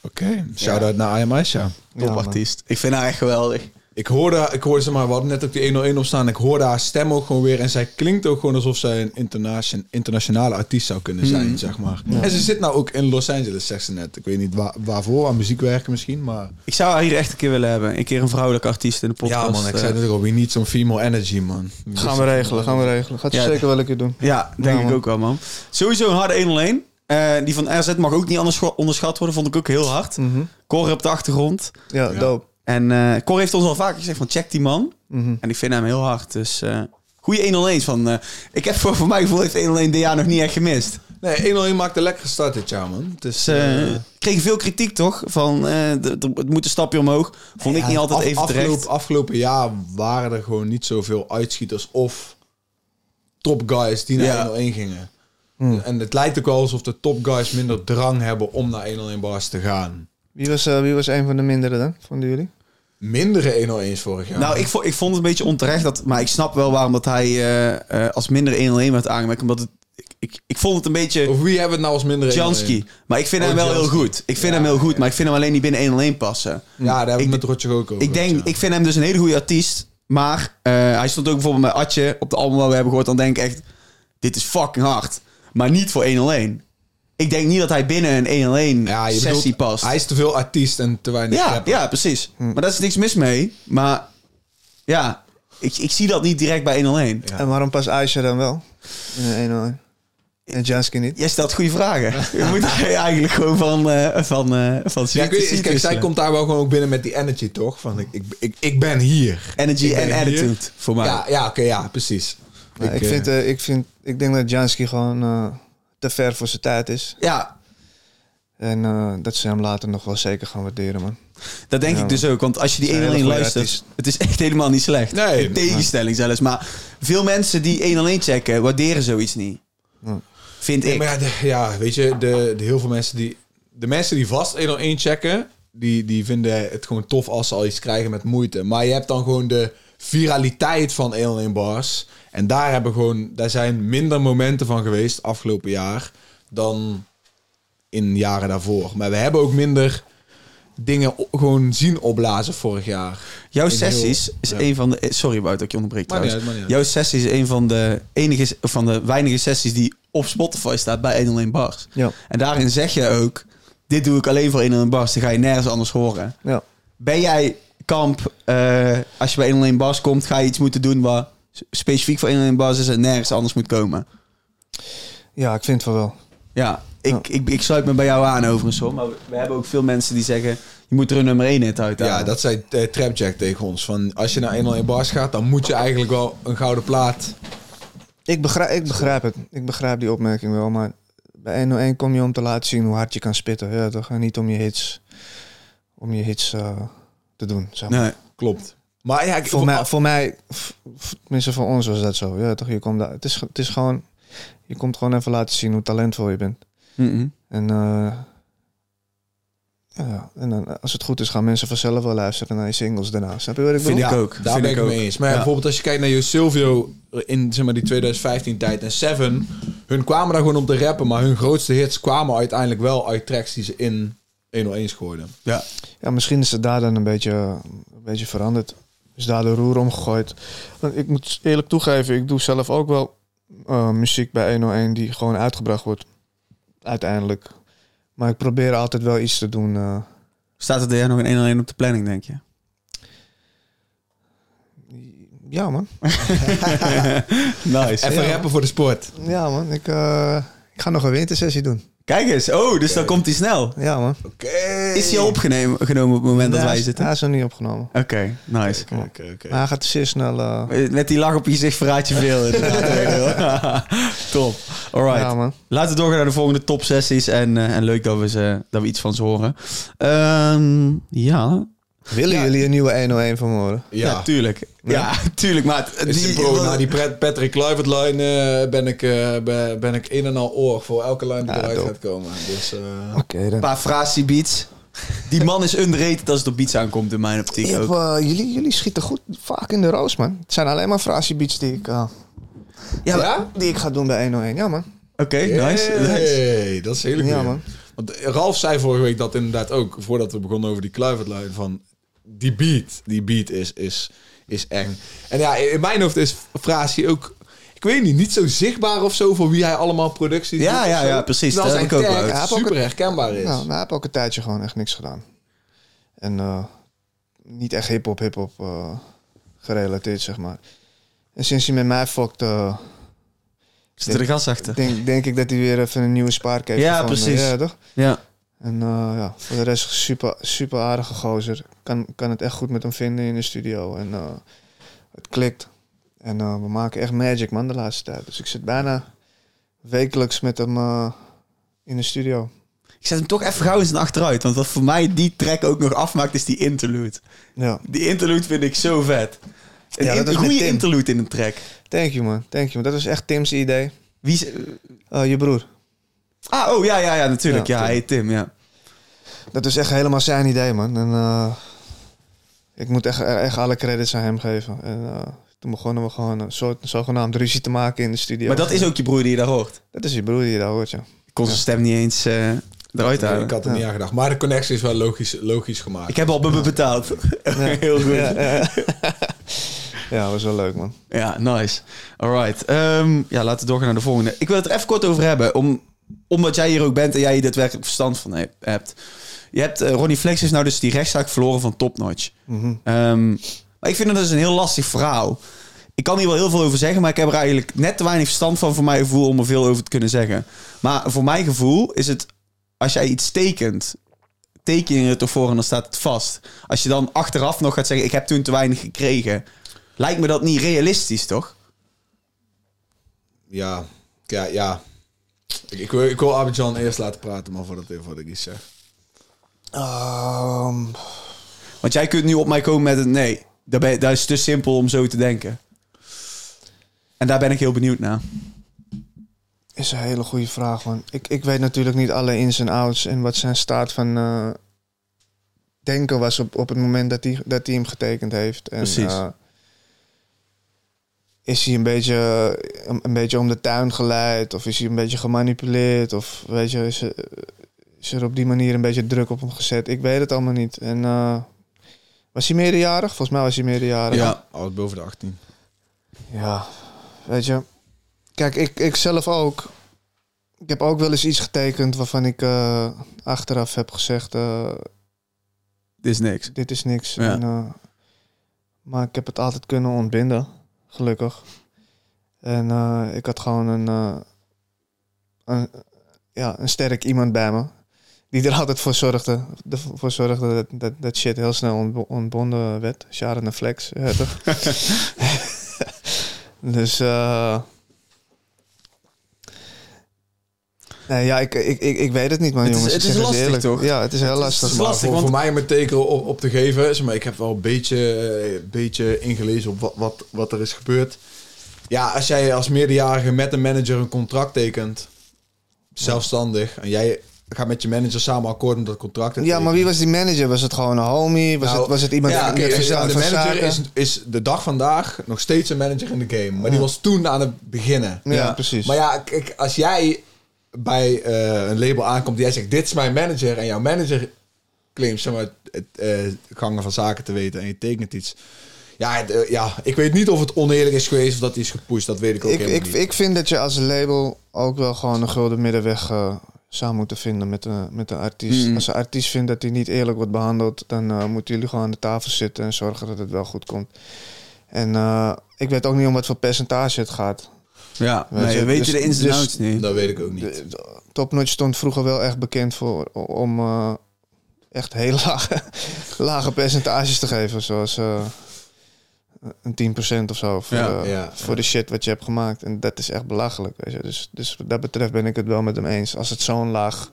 Oké, shout-out naar I Am Aisha. Topartiest. ik vind haar echt geweldig. Ik hoorde, ik hoorde ze maar, we hadden net ook die 101 op staan. Ik hoorde haar stem ook gewoon weer. En zij klinkt ook gewoon alsof zij een internation, internationale artiest zou kunnen zijn, zeg maar. En ze zit nou ook in Los Angeles, zegt ze net. Ik weet niet waar, waarvoor, aan muziek werken misschien, maar... Ik zou haar hier echt een keer willen hebben. Een keer een vrouwelijke artiest in de podcast. ja man, ik eh. zei het ook al, we need some female energy, man. Gaan we regelen, gaan we regelen. Gaat ze Ja. zeker wel een keer doen. Ja, denk Ja, ik ook wel, man. Sowieso een harde 101. Eh die van RZ mag ook niet anders onderschat worden. Vond ik ook heel hard. Mhm. Cor op de achtergrond. Ja, Ja. dope. En eh Cor heeft ons al vaker gezegd van check die man. Mhm. En ik vind hem heel hard. Dus eh goede 101 van... eh, ik heb voor, voor mij gevoel heeft 101 dit jaar nog niet echt gemist. Nee, 101 maakt een lekkere start dit jaar, man. Dus, kregen veel kritiek toch? Van eh, de- het moet een stapje omhoog. Vond ik niet altijd even afgelopen, terecht. Afgelopen jaar waren er gewoon niet zoveel uitschieters of top guys die naar Ja. 101 gingen. Hmm. En het lijkt ook wel alsof de top guys minder drang hebben om naar 101 bars te gaan. Wie was, eh, wie was een van de mindere dan, vonden jullie? Mindere 101's vorig jaar. Nou, ik vond, ik vond het een beetje onterecht. Dat, maar ik snap wel waarom dat hij eh, eh, als minder 101 werd aangemerkt. Omdat het, ik, ik, ik vond het een beetje... Of wie hebben het nou als mindere 101? Jansky. Maar ik vind Oh, hem wel Jansky. heel goed. Ik vind Ja, hem heel goed, ja. maar ik vind hem alleen niet binnen 101 passen. Ja, daar hebben we Ik- het met Rotje ook over. Ik denk, ja. ik vind hem dus een hele goede artiest. Maar eh, hij stond ook bijvoorbeeld bij Atje op de album waar we hebben gehoord. Dan denk ik echt, dit is fucking hard. Maar niet voor 101. Ik denk niet dat hij binnen een 101 ja, je sessie bedoelt, past. Hij is te veel artiest en te weinig ja, rapper. ja, precies. Maar daar is niks mis mee. Maar ja, ik, ik zie dat niet direct bij 101. Ja. En waarom pas Aisha dan wel? In een 101. En Jansky niet? Jij stelt goede vragen. [LAUGHS] Je moet eigenlijk gewoon van, eh van, eh van Ja, weet, kijk, zij komt daar wel gewoon ook binnen met die energy, toch? Van, ik, ik, ik, ik ben hier. Energy en hier. attitude voor mij. Ja, ja oké, ja, precies. Ja, ik, eh, vind, eh, ik, vind, ik denk dat Jansky gewoon eh, te ver voor zijn tijd is. ja, En eh, dat ze hem later nog wel zeker gaan waarderen, man. Dat denk Ja, ik dus ook. Want als je die Het is een 101 hele goede luistert, artiest. het is echt helemaal niet slecht. Nee. In tegenstelling zelfs. Maar veel mensen die 101 checken, waarderen zoiets niet. Ja. Vind Nee, ik. maar ja, de- ja, weet je, de, de heel veel mensen die... De mensen die vast 101 checken, die, die vinden het gewoon tof als ze al iets krijgen met moeite. Maar je hebt dan gewoon de viraliteit van 101 bars. En daar, hebben gewoon, daar zijn minder momenten van geweest afgelopen jaar dan in jaren daarvoor. Maar we hebben ook minder dingen gewoon zien opblazen vorig jaar. Jouw in sessies heel- is ja. een van de... Sorry Wout dat ik je onderbreek trouwens. niet Jouw sessie is een van de, enige, van de weinige sessies die op Spotify staat bij 101 Bars. Ja. En daarin zeg je ook... Dit doe ik alleen voor 101 Bars. Dan ga je nergens anders horen. Ja. Ben jij kamp... eh, als je bij 101 Bars komt, ga je iets moeten doen... wat specifiek voor 101 Bars is en nergens anders moet komen? ja, ik vind het wel wel. Ja, ik, ik, ik sluit me bij jou aan overigens hoor. Maar we, we hebben ook veel mensen die zeggen... je moet er een nummer 1 hit uit Ja, dat zei uh, Trapjack tegen ons. Van, als je naar 101 bars gaat, dan moet je eigenlijk wel een gouden plaat... Ik begrijp, ik begrijp het. Ik begrijp die opmerking wel. Maar bij 101 kom je om te laten zien hoe hard je kan spitten. Ja, toch? En niet om je hits, om je hits eh, te doen. Zeg maar. Nee. Klopt. Maar ja, ik, Voor mij, voor mij, tenminste voor ons was dat zo. Ja, toch? Je komt daar, het, is, het is gewoon, je komt gewoon even laten zien hoe talentvol je bent. Mhm. En eh, Ja, en dan, als het goed is, gaan mensen vanzelf wel luisteren naar je singles daarna. Snap je wat ik Vind bedoel? ik ook. Daar vind ben ik ook. mee eens. Maar Ja. bijvoorbeeld als je kijkt naar Jo Silvio in zeg maar, die 2015 tijd en Seven. Hun kwamen daar gewoon om te rappen, maar hun grootste hits kwamen uiteindelijk wel uit tracks die ze in 101 gooiden. Ja. Ja, misschien is het daar dan een beetje, een beetje veranderd. Is daar de roer omgegooid. Want ik moet eerlijk toegeven, ik doe zelf ook wel eh, muziek bij 101 die gewoon uitgebracht wordt. Uiteindelijk. Maar ik probeer altijd wel iets te doen. eh. Staat er daar nog een 1 op de planning, denk je? ja, man. [LAUGHS] nice. Even Ja. rappen voor de sport. Ja, man. Ik, eh, ik ga nog een wintersessie doen. Kijk eens. Oh, dus dan komt hij snel. Ja, man. Oké. Is hij al opgenomen genomen op het moment dat wij zitten? Hij is nog niet opgenomen. Oké, nice. Oké, oké, oké. Maar hij gaat zeer snel... eh, Met die lach op je gezicht verraad je veel. [LAUGHS] inderdaad. [LAUGHS] Top. Alright. Ja, man. Laten we doorgaan naar de volgende top sessies. En, eh, en leuk dat we, ze, dat we iets van ze horen. Ehm, ja. Willen jullie een nieuwe 101 van horen? Ja, Ja. tuurlijk. Ja, tuurlijk. Maar die, bro, die Pat- Patrick Kluivert line eh, ben, ik, eh, ben, ben ik een en al oor voor elke line die Ja, eruit gaat komen. Dus, eh, Oké, dan. een paar frasie beats. Die man is underrated als het op beats aankomt in mijn optiek Ik heb, ook. eh, jullie, jullie schieten goed vaak in de roos, man. Het zijn alleen maar frasiebeats die ik, eh, Ja, ja? die ik ga doen bij 101. Ja, man. Oké, nice. nice. Hey, dat is goeie. Ja, man. Want Ralf zei vorige week dat inderdaad ook, voordat we begonnen over die Kluivertlijn, van die beat, die beat is, is, is eng. En ja, in mijn hoofd is Frasie ook, ik weet niet, niet zo zichtbaar of zo voor wie hij allemaal producties Ja, doet ja, ja, precies. Terwijl Dat heb zijn ik ook tag super een- herkenbaar is. Nou, hij heeft ook een tijdje gewoon echt niks gedaan. En eh, niet echt hip-hop, hip-hop eh, gerelateerd, zeg maar. En sinds hij met mij fokt, eh, Zit er de gas achter? denk, denk ik dat hij weer even een nieuwe spaark heeft. Ja, gevonden. precies. Ja, toch? Ja. En eh, ja, voor de rest super, super aardige gozer. Kan, kan het echt goed met hem vinden in de studio. En eh, het klikt. En eh, we maken echt magic, man, de laatste tijd. Dus ik zit bijna wekelijks met hem in de studio. Ik zet hem toch even gauw eens naar achteruit. Want wat voor mij die track ook nog afmaakt, is die interlude. Ja, Die interlude vind ik zo vet. Een Ja, in- met goede interlude in een track. thank you, man. Thank you. Dat was echt Tim's idee. Wie is... Je broer. Ah, oh ja, ja, ja, natuurlijk. Ja, Ja, hij Tim. heet Tim, ja. Dat is echt helemaal zijn idee, man. En eh, ik moet echt, echt alle credits aan hem geven. En eh, toen begonnen we gewoon een soort zogenaamd ruzie te maken in de studio. Maar dat is ook je broer die je daar hoort. Dat is je broer die je daar hoort, ja. Ik kon zijn stem niet eens eh, eruit Nee, halen. ik had er niet aan gedacht. Maar de connectie is wel logisch, logisch gemaakt. Ik heb al me betaald. [LAUGHS] Heel goed. Ja, Ja, ja. [LAUGHS] ja, was wel leuk, man. nice. Alright. Ehm, ja, laten we doorgaan naar de volgende. Ik wil het er even kort over hebben. Om, omdat jij hier ook bent en jij hier daadwerkelijk verstand van he- hebt. Je hebt, eh, Ronnie Flex is nou dus die rechtszaak verloren van Topnotch. Mhm. Ehm, maar ik vind dat dus een heel lastig verhaal. Ik kan hier wel heel veel over zeggen, maar ik heb er eigenlijk net te weinig verstand van voor mijn gevoel om er veel over te kunnen zeggen. Maar voor mijn gevoel is het, als jij iets tekent, teken je het ervoor en dan staat het vast. Als je dan achteraf nog gaat zeggen, ik heb toen te weinig gekregen, lijkt me dat niet realistisch, toch? Ja, ja, ja. Ik, ik, wil, ik wil Abidjan eerst laten praten, maar voordat, voordat ik iets zeg. Ehm, Want jij kunt nu op mij komen met een nee. Dat, ben, dat is te simpel om zo te denken. En daar ben ik heel benieuwd naar. is een hele goede vraag, man. Ik, ik weet natuurlijk niet alle ins en outs en wat zijn staat van eh, denken was op, op het moment dat hij, dat hem getekend heeft. En, Precies. eh, is hij een beetje, een, een beetje om de tuin geleid? Of is hij een beetje gemanipuleerd? Of weet je, is er, is er op die manier een beetje druk op hem gezet? Ik weet het allemaal niet. En eh, was hij meerderjarig? Volgens mij was hij meerderjarig. Ja. Oud boven de 18. Ja, weet je. Kijk, ik, ik zelf ook. Ik heb ook wel eens iets getekend waarvan ik eh, achteraf heb gezegd: eh, Dit is niks. dit is niks. Ja. En, eh, maar ik heb het altijd kunnen ontbinden, gelukkig. En eh, ik had gewoon een, eh, een, ja, een sterk iemand bij me. Die er [LAUGHS] altijd voor zorgde, ervoor zorgde dat, dat, dat shit heel snel ontbo- ontbonden werd. Sharon en Flex. [LAUGHS] Ja, toch? [LAUGHS] dus eh nee, ja, ik, ik, ik, ik weet het niet, man, Het is- jongens. het is lastig, eerlijk. toch? Ja, het is heel Het lastig. het is lastig, voor, want- voor mij om een teken op, op te geven maar ik heb wel een beetje, eh, beetje ingelezen op wat, wat, wat er is gebeurd. Ja, als jij als meerderjarige met een manager een contract tekent, zelfstandig, en jij gaat met je manager samen akkoord met dat contract. te Ja, maar wie was die manager? Was het gewoon een homie? Was, Nou, het, was het iemand ja, oké, verstand de manager is, is de dag vandaag nog steeds een manager in de game. Maar die was toen aan het beginnen. Ja, Ja. precies. Maar ja, kijk, als jij bij eh, een label aankomt die jij zegt, dit is mijn manager. En jouw manager claimt zeg maar, het eh, gangen van zaken te weten en je tekent iets. Ja, het, eh, ja, ik weet niet of het oneerlijk is geweest of dat hij is gepusht. Dat weet ik ook ik, helemaal ik, niet. ik vind dat je als label ook wel gewoon een gulden middenweg eh, zou moeten vinden met, een met een artiest. Mm. Als een artiest vindt dat hij niet eerlijk wordt behandeld, dan eh, moeten jullie gewoon aan de tafel zitten en zorgen dat het wel goed komt. En eh, ik weet ook niet om wat voor percentage het gaat. Ja, Weet nee, je, weet dus- je de ins en dus- outs niet. dat weet ik ook niet. De, de- Topnotch stond vroeger wel echt bekend voor om eh, echt heel [LAUGHS] lage, lage percentages te geven. Zoals eh, een 10% of zo voor, Ja, ja, voor de shit wat je hebt gemaakt. En dat is echt belachelijk. Weet je. Dus, dus wat dat betreft ben ik het wel met hem eens. Als het zo'n laag,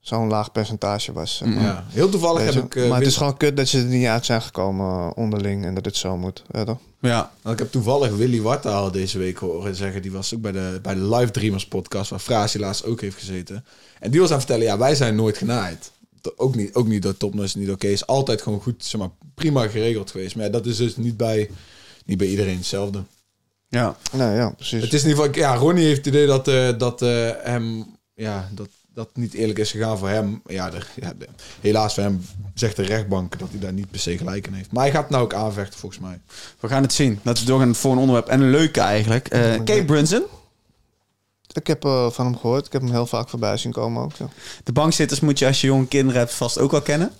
zo'n laag percentage was. zeg maar. Ja. Heel toevallig heb ik... eh, maar het is gewoon kut dat ze er niet uit zijn gekomen onderling en dat het zo moet. Ja, toch? Ja, Nou, ik heb toevallig Willy Wartaal deze week horen zeggen. Die was ook bij de, bij de Live Dreamers podcast, waar Frasie laatst ook heeft gezeten. En die was aan het vertellen, ja, wij zijn nooit genaaid. Ook niet, ook niet door topnotch, niet oké. Is altijd gewoon goed, zeg maar, prima geregeld geweest. Maar ja, dat is dus niet bij, niet bij iedereen hetzelfde. ja. Nee, ja, precies. Het is in ieder geval, ja, Ronnie heeft het idee dat, eh, dat eh, hem, ja, dat dat niet eerlijk is gegaan voor hem. Ja, de, ja de- helaas voor hem zegt de rechtbank dat hij daar niet per se gelijk in heeft. Maar hij gaat het nou ook aanvechten, volgens mij. We gaan het zien. Laten we doorgaan voor een onderwerp. En een leuke eigenlijk. Eh Kate Brunson. Ik heb eh, van hem gehoord. Ik heb hem heel vaak voorbij zien komen ook. Ja. De bankzitters moet je als je jonge kinderen hebt vast ook wel kennen.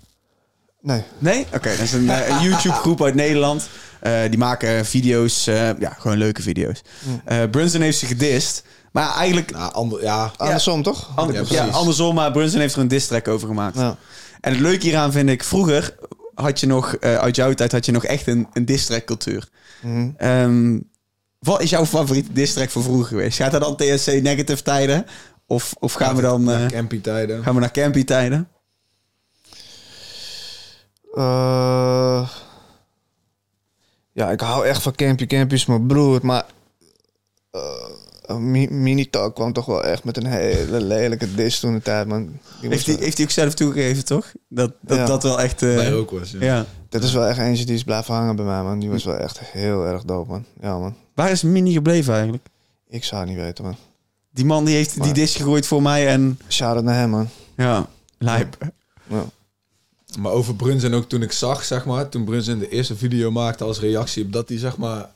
Nee. Nee? Oké, dat is een, eh, een YouTube-groep uit Nederland. Eh, die maken video's, eh, ja, gewoon leuke video's. Eh Brunson heeft zich gedist. Maar eigenlijk, Nou, ander, ja, Andersom, toch? ander- Ja, andersom, maar Brunson heeft er een diss track over gemaakt. Ja. En het leuke hieraan vind ik, vroeger had je nog, eh, uit jouw tijd had je nog echt een, een diss track cultuur. Mhm. Ehm, wat is jouw favoriete diss track van vroeger geweest? Gaat dat dan TSC Negative tijden? Of, of gaan we dan eh, Campy tijden. gaan we naar Campy tijden? Eh, ja, ik hou echt van Campy. Campy is mijn broer, maar... eh, Mi- Minitalk kwam toch wel echt met een hele lelijke dis toen de tijd, man. Die Heeft hij, wel- heeft hij ook zelf toegegeven, toch? Dat dat, Ja. dat wel echt... eh, Bij ook was, ja. ja. Dat is wel echt eentje die is blijven hangen bij mij, man. Die was wel echt heel erg dope, man. Ja, man. Waar is Mini gebleven eigenlijk? Ik zou het niet weten, man. Die man die heeft die dis gegooid voor mij en... Shout-out naar hem, man. Ja, lijp. Ja. Maar over Brunson ook toen ik zag, zeg maar, toen Brunson de eerste video maakte als reactie op dat hij, zeg maar,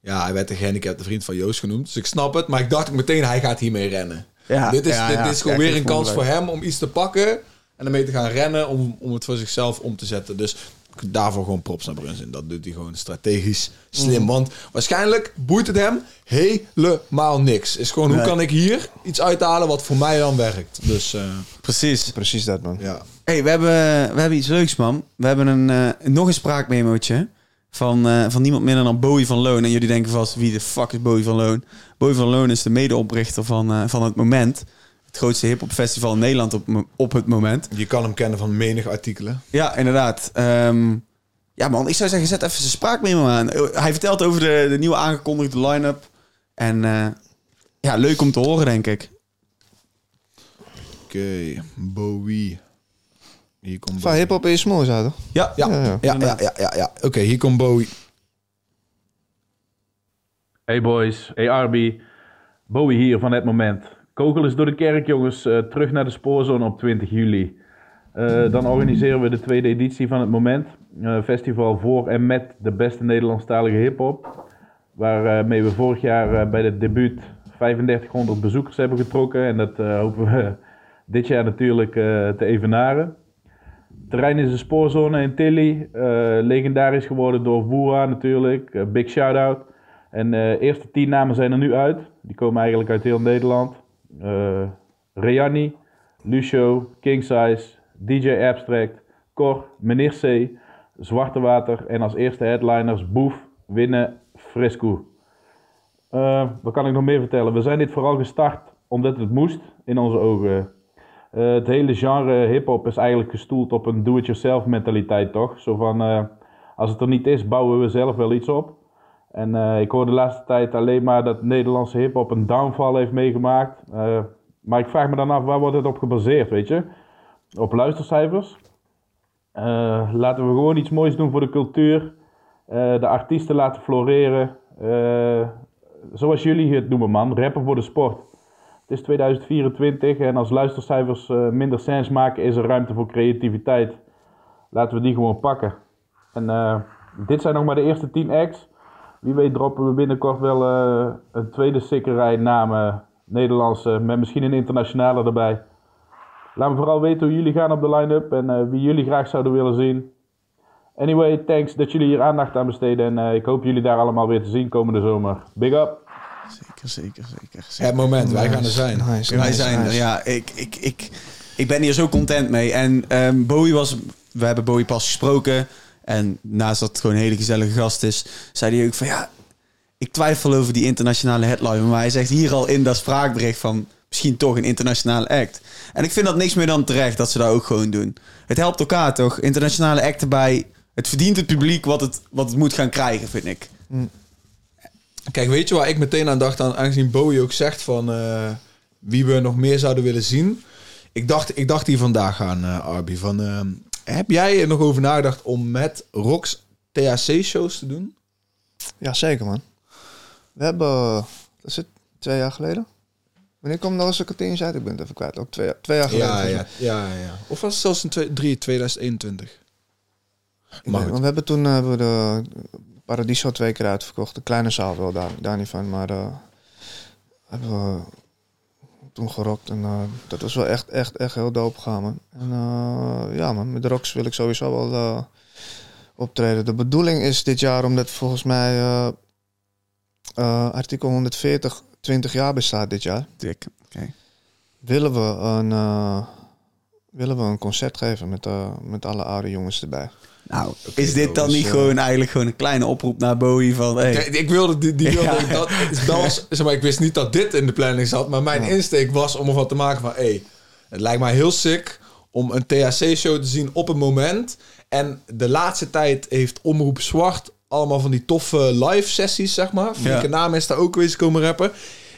ja, hij werd een gehandicapte vriend van Joost genoemd. Dus ik snap het, maar ik dacht ook meteen, hij gaat hiermee rennen. Ja, dit is, ja, dit ja. is gewoon weer een kans voor hem om iets te pakken en ermee te gaan rennen om, om het voor zichzelf om te zetten. Dus daarvoor gewoon props naar Brunson. Dat doet hij gewoon strategisch slim. Mm. Want waarschijnlijk boeit het hem helemaal niks. Is gewoon, hoe kan ik hier iets uithalen wat voor mij dan werkt? Dus eh, Precies. Precies dat, man. ja. hey, we, hebben, we hebben iets leuks, man. We hebben een, eh, nog een spraakmemootje van, eh, van niemand minder dan Bowie van Loon. En jullie denken vast, wie de fuck is Bowie van Loon? Bowie van Loon is de medeoprichter van, eh, van Het Moment. Het grootste hip-hop festival in Nederland op, op het moment. Je kan hem kennen van menig artikelen. Ja, inderdaad. Ehm, ja, man, ik zou zeggen, zet even zijn spraakmemo aan. Eh, Hij vertelt over de, de nieuwe aangekondigde line-up. En eh, ja, leuk om te horen, denk ik. Oké, Bowie. Hier komt Van hip-hop is mooi, zou toch? Ja, Ja, Ja, ja, ja. ja. Oké, hier komt Bowie. Hey boys, hey Arby. Bowie hier van het moment. Kogel is door de kerk jongens, Eh, terug naar de spoorzone op 20 juli. Eh, dan organiseren we de tweede editie van het moment. Eh, festival voor en met de beste Nederlandstalige hiphop. Waarmee we vorig jaar eh, bij het debuut 3500 bezoekers hebben getrokken. En dat eh, hopen we [LAUGHS] dit jaar natuurlijk eh, te evenaren. Terrein is de spoorzone in Tilly. eh, legendarisch geworden door Woeha natuurlijk. Eh, big shout-out. En de eerste tien namen zijn er nu uit. Die komen eigenlijk uit heel Nederland. Eh Rayani, Lucio, King Size, DJ Abstract, Cor, Meneer C, Zwarte Water en als eerste headliners Boef, Winnen, Frisco. Eh, wat kan ik nog meer vertellen? We zijn dit vooral gestart omdat het moest, in onze ogen. Eh, het hele genre hip-hop is eigenlijk gestoeld op een do-it-yourself mentaliteit, toch? Zo van, eh, als het er niet is, bouwen we zelf wel iets op. En eh, ik hoor de laatste tijd alleen maar dat Nederlandse hip-hop een downfall heeft meegemaakt. Maar ik vraag me dan af, waar wordt het op gebaseerd, weet je? Op luistercijfers? Laten we gewoon iets moois doen voor de cultuur. De artiesten laten floreren. Zoals jullie het noemen, man. Rappen voor de sport. Het is 2024 en als luistercijfers eh, minder sens maken, is er ruimte voor creativiteit. Laten we die gewoon pakken. En eh, dit zijn nog maar de eerste 10 acts. Wie weet droppen we binnenkort wel eh, een tweede sikkerij namen. Nederlandse, met misschien een internationale erbij. Laat me vooral weten hoe jullie gaan op de line-up en wie jullie graag zouden willen zien. Anyway, thanks dat jullie hier aandacht aan besteden en ik hoop jullie daar allemaal weer te zien komende zomer. Big up! Zeker, zeker, zeker. Het moment, wij gaan er zijn. Nice, Wij nice, zijn er, ja. Ik, ik, ik, ik ben hier zo content mee. En ehm, Bowie was... We hebben Bowie pas gesproken. En naast dat het gewoon een hele gezellige gast is... zei hij ook van... Ja, ik twijfel over die internationale headline. Maar hij zegt hier al in dat spraakbericht van... Misschien toch een internationale act. En ik vind dat niks meer dan terecht dat ze dat ook gewoon doen. Het helpt elkaar toch? Internationale act erbij. Het verdient het publiek wat het, wat het moet gaan krijgen, vind ik. Kijk, weet je waar ik meteen aan dacht, aan, aangezien Bowie ook zegt van eh, wie we nog meer zouden willen zien? Ik dacht, ik dacht hier vandaag aan, eh Arby, van eh, heb jij er nog over nagedacht om met Rox THC-shows te doen? Ja, zeker man. We hebben, wat is het, twee jaar geleden? Wanneer kwam nou eens een eens uit? Ik ben het even kwijt. Ook twee, jaar- twee jaar geleden. Ja, ja, ja, ja. Of was het zelfs in twee- drie- 2021? Ik Maar we hebben toen hebben we de Paradiso twee keer uitverkocht. De kleine zaal wel, daar, daar niet van. Maar eh, hebben we toen gerokt. En eh, dat was wel echt, echt, echt heel dope man. En eh, ja, man, met de Rocks wil ik sowieso wel optreden. De bedoeling is dit jaar, omdat volgens mij artikel 140 20 jaar bestaat dit jaar. Dik. Oké. Willen we een, willen we een concert geven met, met alle oude jongens erbij. Nou, is dit dan niet eh, gewoon eigenlijk gewoon een kleine oproep naar Bowie van... Hey, Kijk, ik wilde die, die wilde [LAUGHS] Ja. dat, dat was, zeg maar, ik wist niet dat dit in de planning zat, maar mijn insteek was om ervan te maken van, hey, het lijkt mij heel sick om een THC-show te zien op een moment. En de laatste tijd heeft Omroep Zwart allemaal van die toffe live sessies, zeg maar. Fieke Ja. naam is daar ook weer komen rappen.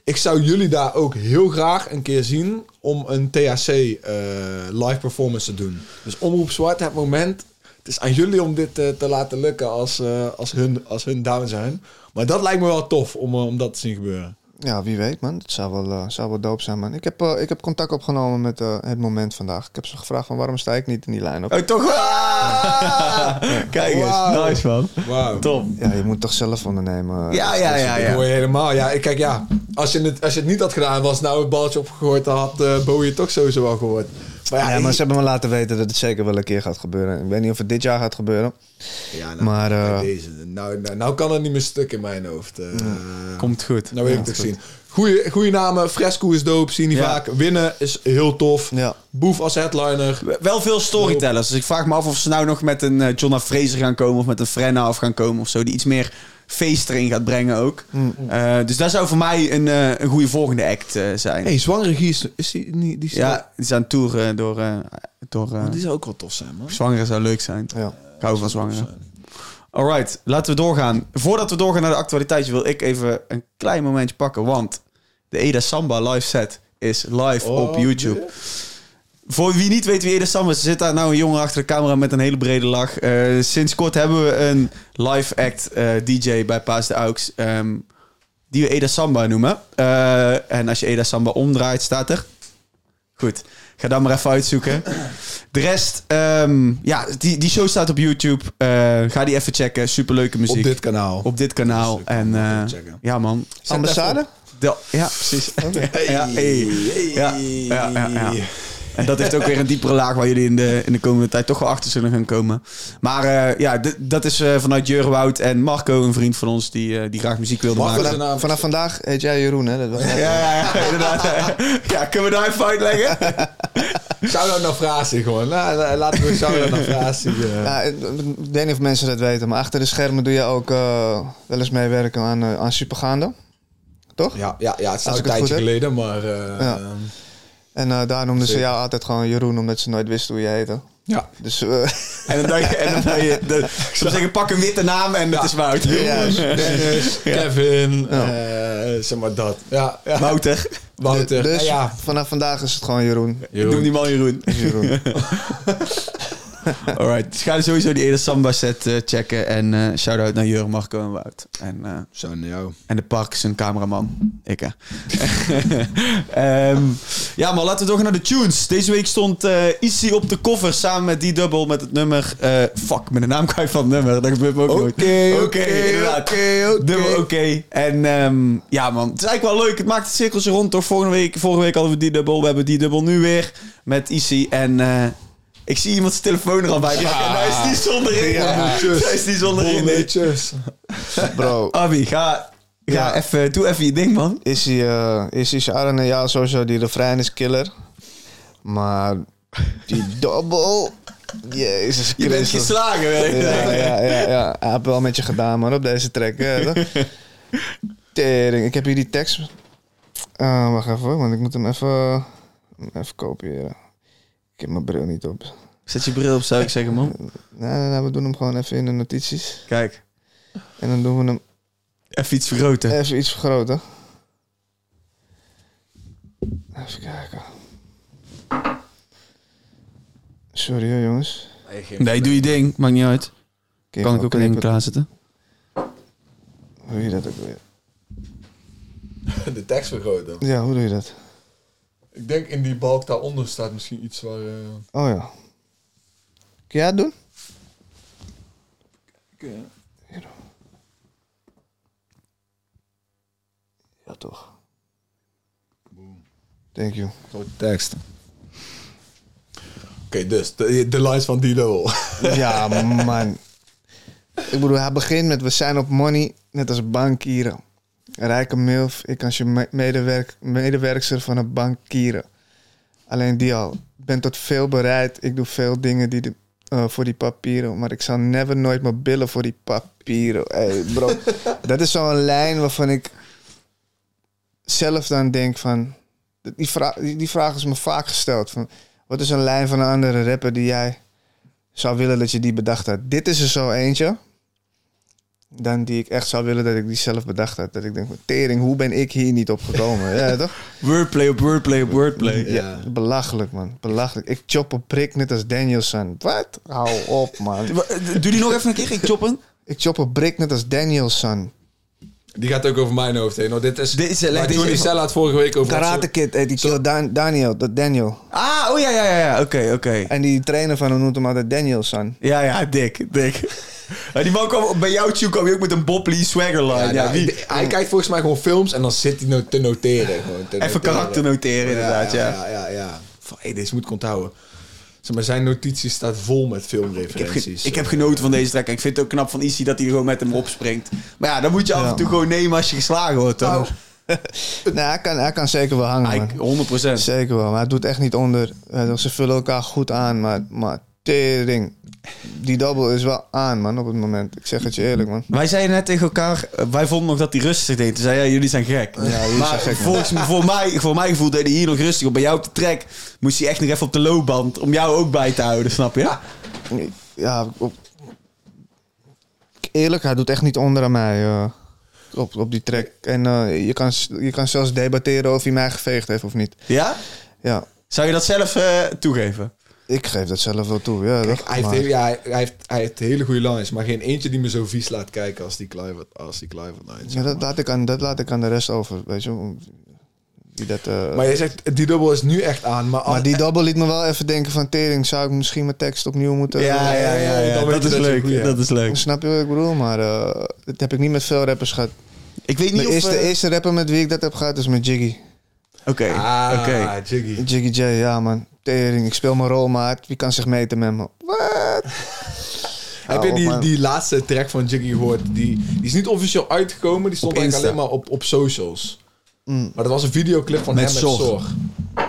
Ik zou jullie daar ook heel graag een keer zien om een THC eh, live performance te doen. Dus Omroep Zwart, het moment. Het is aan jullie om dit eh, te laten lukken als, eh, als, hun, als hun down zijn. Maar dat lijkt me wel tof om, eh, om dat te zien gebeuren. Ja, wie weet, man. Het zou wel, eh, zou wel dope zijn, man. Ik heb, eh, ik heb contact opgenomen met eh, het moment vandaag. Ik heb ze gevraagd van waarom sta ik niet in die lijn op. Oh, toch wel? [LAUGHS] Kijk eens. Nice, man. Wauw. Top. Ja, je moet toch zelf ondernemen. Ja, ja, ja, Dat ja. hoor je helemaal. Ja, ik- kijk, ja. Als je, het, als je het niet had gedaan, was nou het balletje opgegooid, dan had eh Bowie het toch sowieso wel gehoord. Maar ja, Ja, maar ze hebben me laten weten dat het zeker wel een keer gaat gebeuren. Ik weet niet of het dit jaar gaat gebeuren. ja, nou, maar, eh, deze, nou, nou, nou kan het niet meer stuk in mijn hoofd. eh. Komt goed. Nou weet ik het ook zien. Goeie, goeie namen. Fresco is dope. Zie je niet Ja. vaak. Winnen is heel tof. Ja. Boef als headliner. Wel veel storytellers. Dus ik vraag me af of ze nou nog met een eh, Jonna Fraser gaan komen... of met een Frenna af gaan komen of zo. Die iets meer feest erin gaat brengen ook. Eh, dus dat zou voor mij een, eh, een goede volgende act eh, zijn. hey, zwangere Gies, is die niet... Die, ja, die zijn toeren door... door Oh, die zou ook wel tof zijn, man. zwangeren zou leuk zijn. Ja. Ik hou van zwangeren. Alright, laten we doorgaan. Voordat we doorgaan naar de actualiteitje... wil ik even een klein momentje pakken. Want de Eda Samba live set is live Oh, op YouTube. Voor wie niet weet wie Eda Samba is, zit daar nou een jongen achter de camera met een hele brede lach. Eh, sinds kort hebben we een live act eh, DJ bij Paas de Aux. ehm, die we Eda Samba noemen. Eh, en als je Eda Samba omdraait, staat er. Goed, ga dat maar even uitzoeken. De rest, ehm, ja, die, die show staat op YouTube. Ga die even checken. Superleuke muziek. Op dit kanaal. Op dit kanaal. En ja, man. Ambassade? De- ja, precies. ja, hey. ja, ja, ja, ja. En dat heeft ook weer een diepere laag waar jullie in de, in de komende tijd toch wel achter zullen gaan komen. Maar eh, ja, dat is eh, vanuit Jurwoud en Marco, een vriend van ons, die, eh, die graag muziek wilde Marco maken. naam. Vanaf vandaag heet jij Jeroen, hè? Dat was Ja, ja, ja, inderdaad. ja, kunnen we daar even uitleggen? Shout-out naar Frasie gewoon. Nou, la- laten we shout-out naar Frasie. Ja, ik ik weet niet of mensen dat weten, maar achter de schermen doe je ook eh, wel eens meewerken aan, aan Supergaande. Toch? Ja, ja, ja, het is een tijdje geleden, maar... eh, Ja. En eh, daar noemden ze jou altijd gewoon Jeroen, omdat ze nooit wisten hoe je heette. Ja. Dus eh, En dan dan je, en dan je de, ik zou zeggen, pak een witte naam en het is Wout. ja, Dennis, [LAUGHS] Kevin, eh, zeg maar dat. Ja, ja. Wouter. Wouter. dus Ja, ja. vanaf vandaag is het gewoon Jeroen. Ik noem die man Jeroen. Jeroen. [LAUGHS] [LAUGHS] Alright, dus ga sowieso die ene samba set eh, checken. En eh shout-out naar Jurgen, Marco en Wout. En, eh, Zo naar jou. en de Park, zijn cameraman. Ik, hè. [LAUGHS] Ehm, ja, maar laten we doorgaan naar de tunes. Deze week stond eh Issy op de cover samen met D-Double met het nummer... eh, fuck, met de naam kwijt van het nummer. Dat gebeurt me ook nooit. Oké, Oké. Nummer oké. En ehm, ja, man. Het is eigenlijk wel leuk. Het maakt het cirkeltje rond, toch? Vorige week, vorige week hadden we D-Double. We hebben D-Double nu weer met Issy. En... eh, ik zie iemand zijn telefoon er al bij pakken. En hij is niet zonder in. Hij is niet zonder in. Bro, Abby, ga, ga Ja. even, doe even je ding, man. is hij, eh is hij Sharon? Ja, sowieso, die refrein is killer. Maar die [LAUGHS] double... Jezus Je bent Christus. geslagen, weet je. Ja, ja, ja, ja. Hij heeft wel met je gedaan, man, op deze track. [LAUGHS] Tering. Ik heb hier die tekst. Ah, wacht even, hoor, want ik moet hem even, even kopiëren. Ik heb mijn bril niet op. Zet je bril op, zou ik zeggen, man. Nee, nee, nee, we doen hem gewoon even in de notities. Kijk, En dan doen we hem even iets vergroten. even iets vergroten. Even kijken. Sorry hoor, jongens. Nee, doe je ding. Maakt niet uit. Kijk, Kan ik ook een ding knippen. klaarzetten? Hoe doe je dat ook weer? [LAUGHS] De tekst vergroten. Ja, hoe doe je dat? Ik denk in die balk daaronder staat misschien iets waar... eh, Oh ja. Kun jij het doen? Ja, toch. Thank you. Grote tekst. Oké, dus de, de lines van D-Double. [LAUGHS] Ja, man. Ik bedoel, hij begint met we zijn op money, net als bankieren. Rijke milf, ik als je me- medewerk, medewerkster van een bankieren. Alleen die al. Ik ben tot veel bereid. Ik doe veel dingen die de, eh, voor die papieren. Maar ik zal never nooit mijn billen voor die papieren. Hey, bro. [LAUGHS] dat is zo'n lijn waarvan ik zelf dan denk van... Die vraag, die, die vraag is me vaak gesteld. Van, wat is een lijn van een andere rapper die jij zou willen dat je die bedacht had? Dit is er zo eentje. Dan die ik echt zou willen dat ik die zelf bedacht had. Dat ik denk, tering, hoe ben ik hier niet op gekomen? ja, [LAUGHS] toch? Wordplay op wordplay op wordplay. Ja. belachelijk, man. Belachelijk. Ik chop op prik net als Danielson. Wat? Hou op, man. [LAUGHS] Doe die nog even een keer, ik choppen. Ik chop op prik net als Danielson. Die gaat ook over mijn hoofd heen. hoor. Dit is... Dit is- Johnny Sella het vorige week over had. Karate Kid, die kill Dan- Daniel. Dat Daniel. Ah, oh ja, ja, ja, ja. Oké, oké. En die trainer van hem noemt hem altijd Danielson. Ja, ja, dik, dik. [LAUGHS] Die man kwam, bij jou, Tune, kwam hij ook met een Bob Lee swagger line. Ja, nou, wie, de- hij kijkt volgens mij gewoon films en dan zit hij no- te noteren. Gewoon, te even noteren. karakter noteren, inderdaad, ja. Ja, ja, ja. Van, hey, deze moet ik onthouden. Zeg maar, zijn notitie staat vol met Ik heb, ge- filmreferenties. ik heb genoten van deze track. En ik vind het ook knap van Issy dat hij gewoon met hem opspringt. Maar ja, dan moet je af en toe gewoon nemen als je geslagen wordt, toch? Nou, [LAUGHS] Nee, hij kan, hij kan zeker wel hangen, man. ik- 100%. Zeker wel, maar hij doet echt niet onder. Eh, Ze vullen elkaar goed aan, maar, maar tering. Die double is wel aan, man, op het moment. Ik zeg het je eerlijk, man. Wij zeiden net tegen elkaar, eh, wij vonden nog dat hij rustig deed. Toen zei jij, jullie zijn gek. Ja, jullie maar zijn gek, volgens, voor, mij, voor mijn gevoel deed hij hier nog rustig op. Bij jou op de track moest hij echt nog even op de loopband om jou ook bij te houden, snap je? Ja, op, eerlijk, hij doet echt niet onder aan mij eh, op, op die track. En eh, je, kan, je kan zelfs debatteren of hij mij geveegd heeft of niet. Ja? Ja, Zou je dat zelf toegeven? Ik geef dat zelf wel toe, ja. Hij heeft, ja, hij, hij heeft, hij heeft hele goede lines, maar geen eentje die me zo vies laat kijken als die Clive, als die Clive lines. ja, dat, laat ik aan, dat laat ik aan de rest over, weet je. Die dat, eh, Maar je zegt, die dubbel is nu echt aan. Maar, Maar die double liet me wel even denken van tering, zou ik misschien mijn tekst opnieuw moeten... Ja, ja, ja. ja. Dat is dat leuk. goed. Dat is leuk. Snap je wat ik bedoel? Maar eh, dat heb ik niet met veel rappers gehad. Ik weet niet De of... eerste, eh, eerste rapper met wie ik dat heb gehad is met Jiggy. Oké, Ah, oké. Jiggy. Jiggy J, ja man. Tering, ik speel mijn rol, maat. Wie kan zich meten met me? Wat? [LAUGHS] Heb je die, die laatste track van Jiggy gehoord? Die, die is niet officieel uitgekomen. Die stond eigenlijk alleen maar op, op socials. Mm. Maar dat was een videoclip van Met hem met Zor. Zor.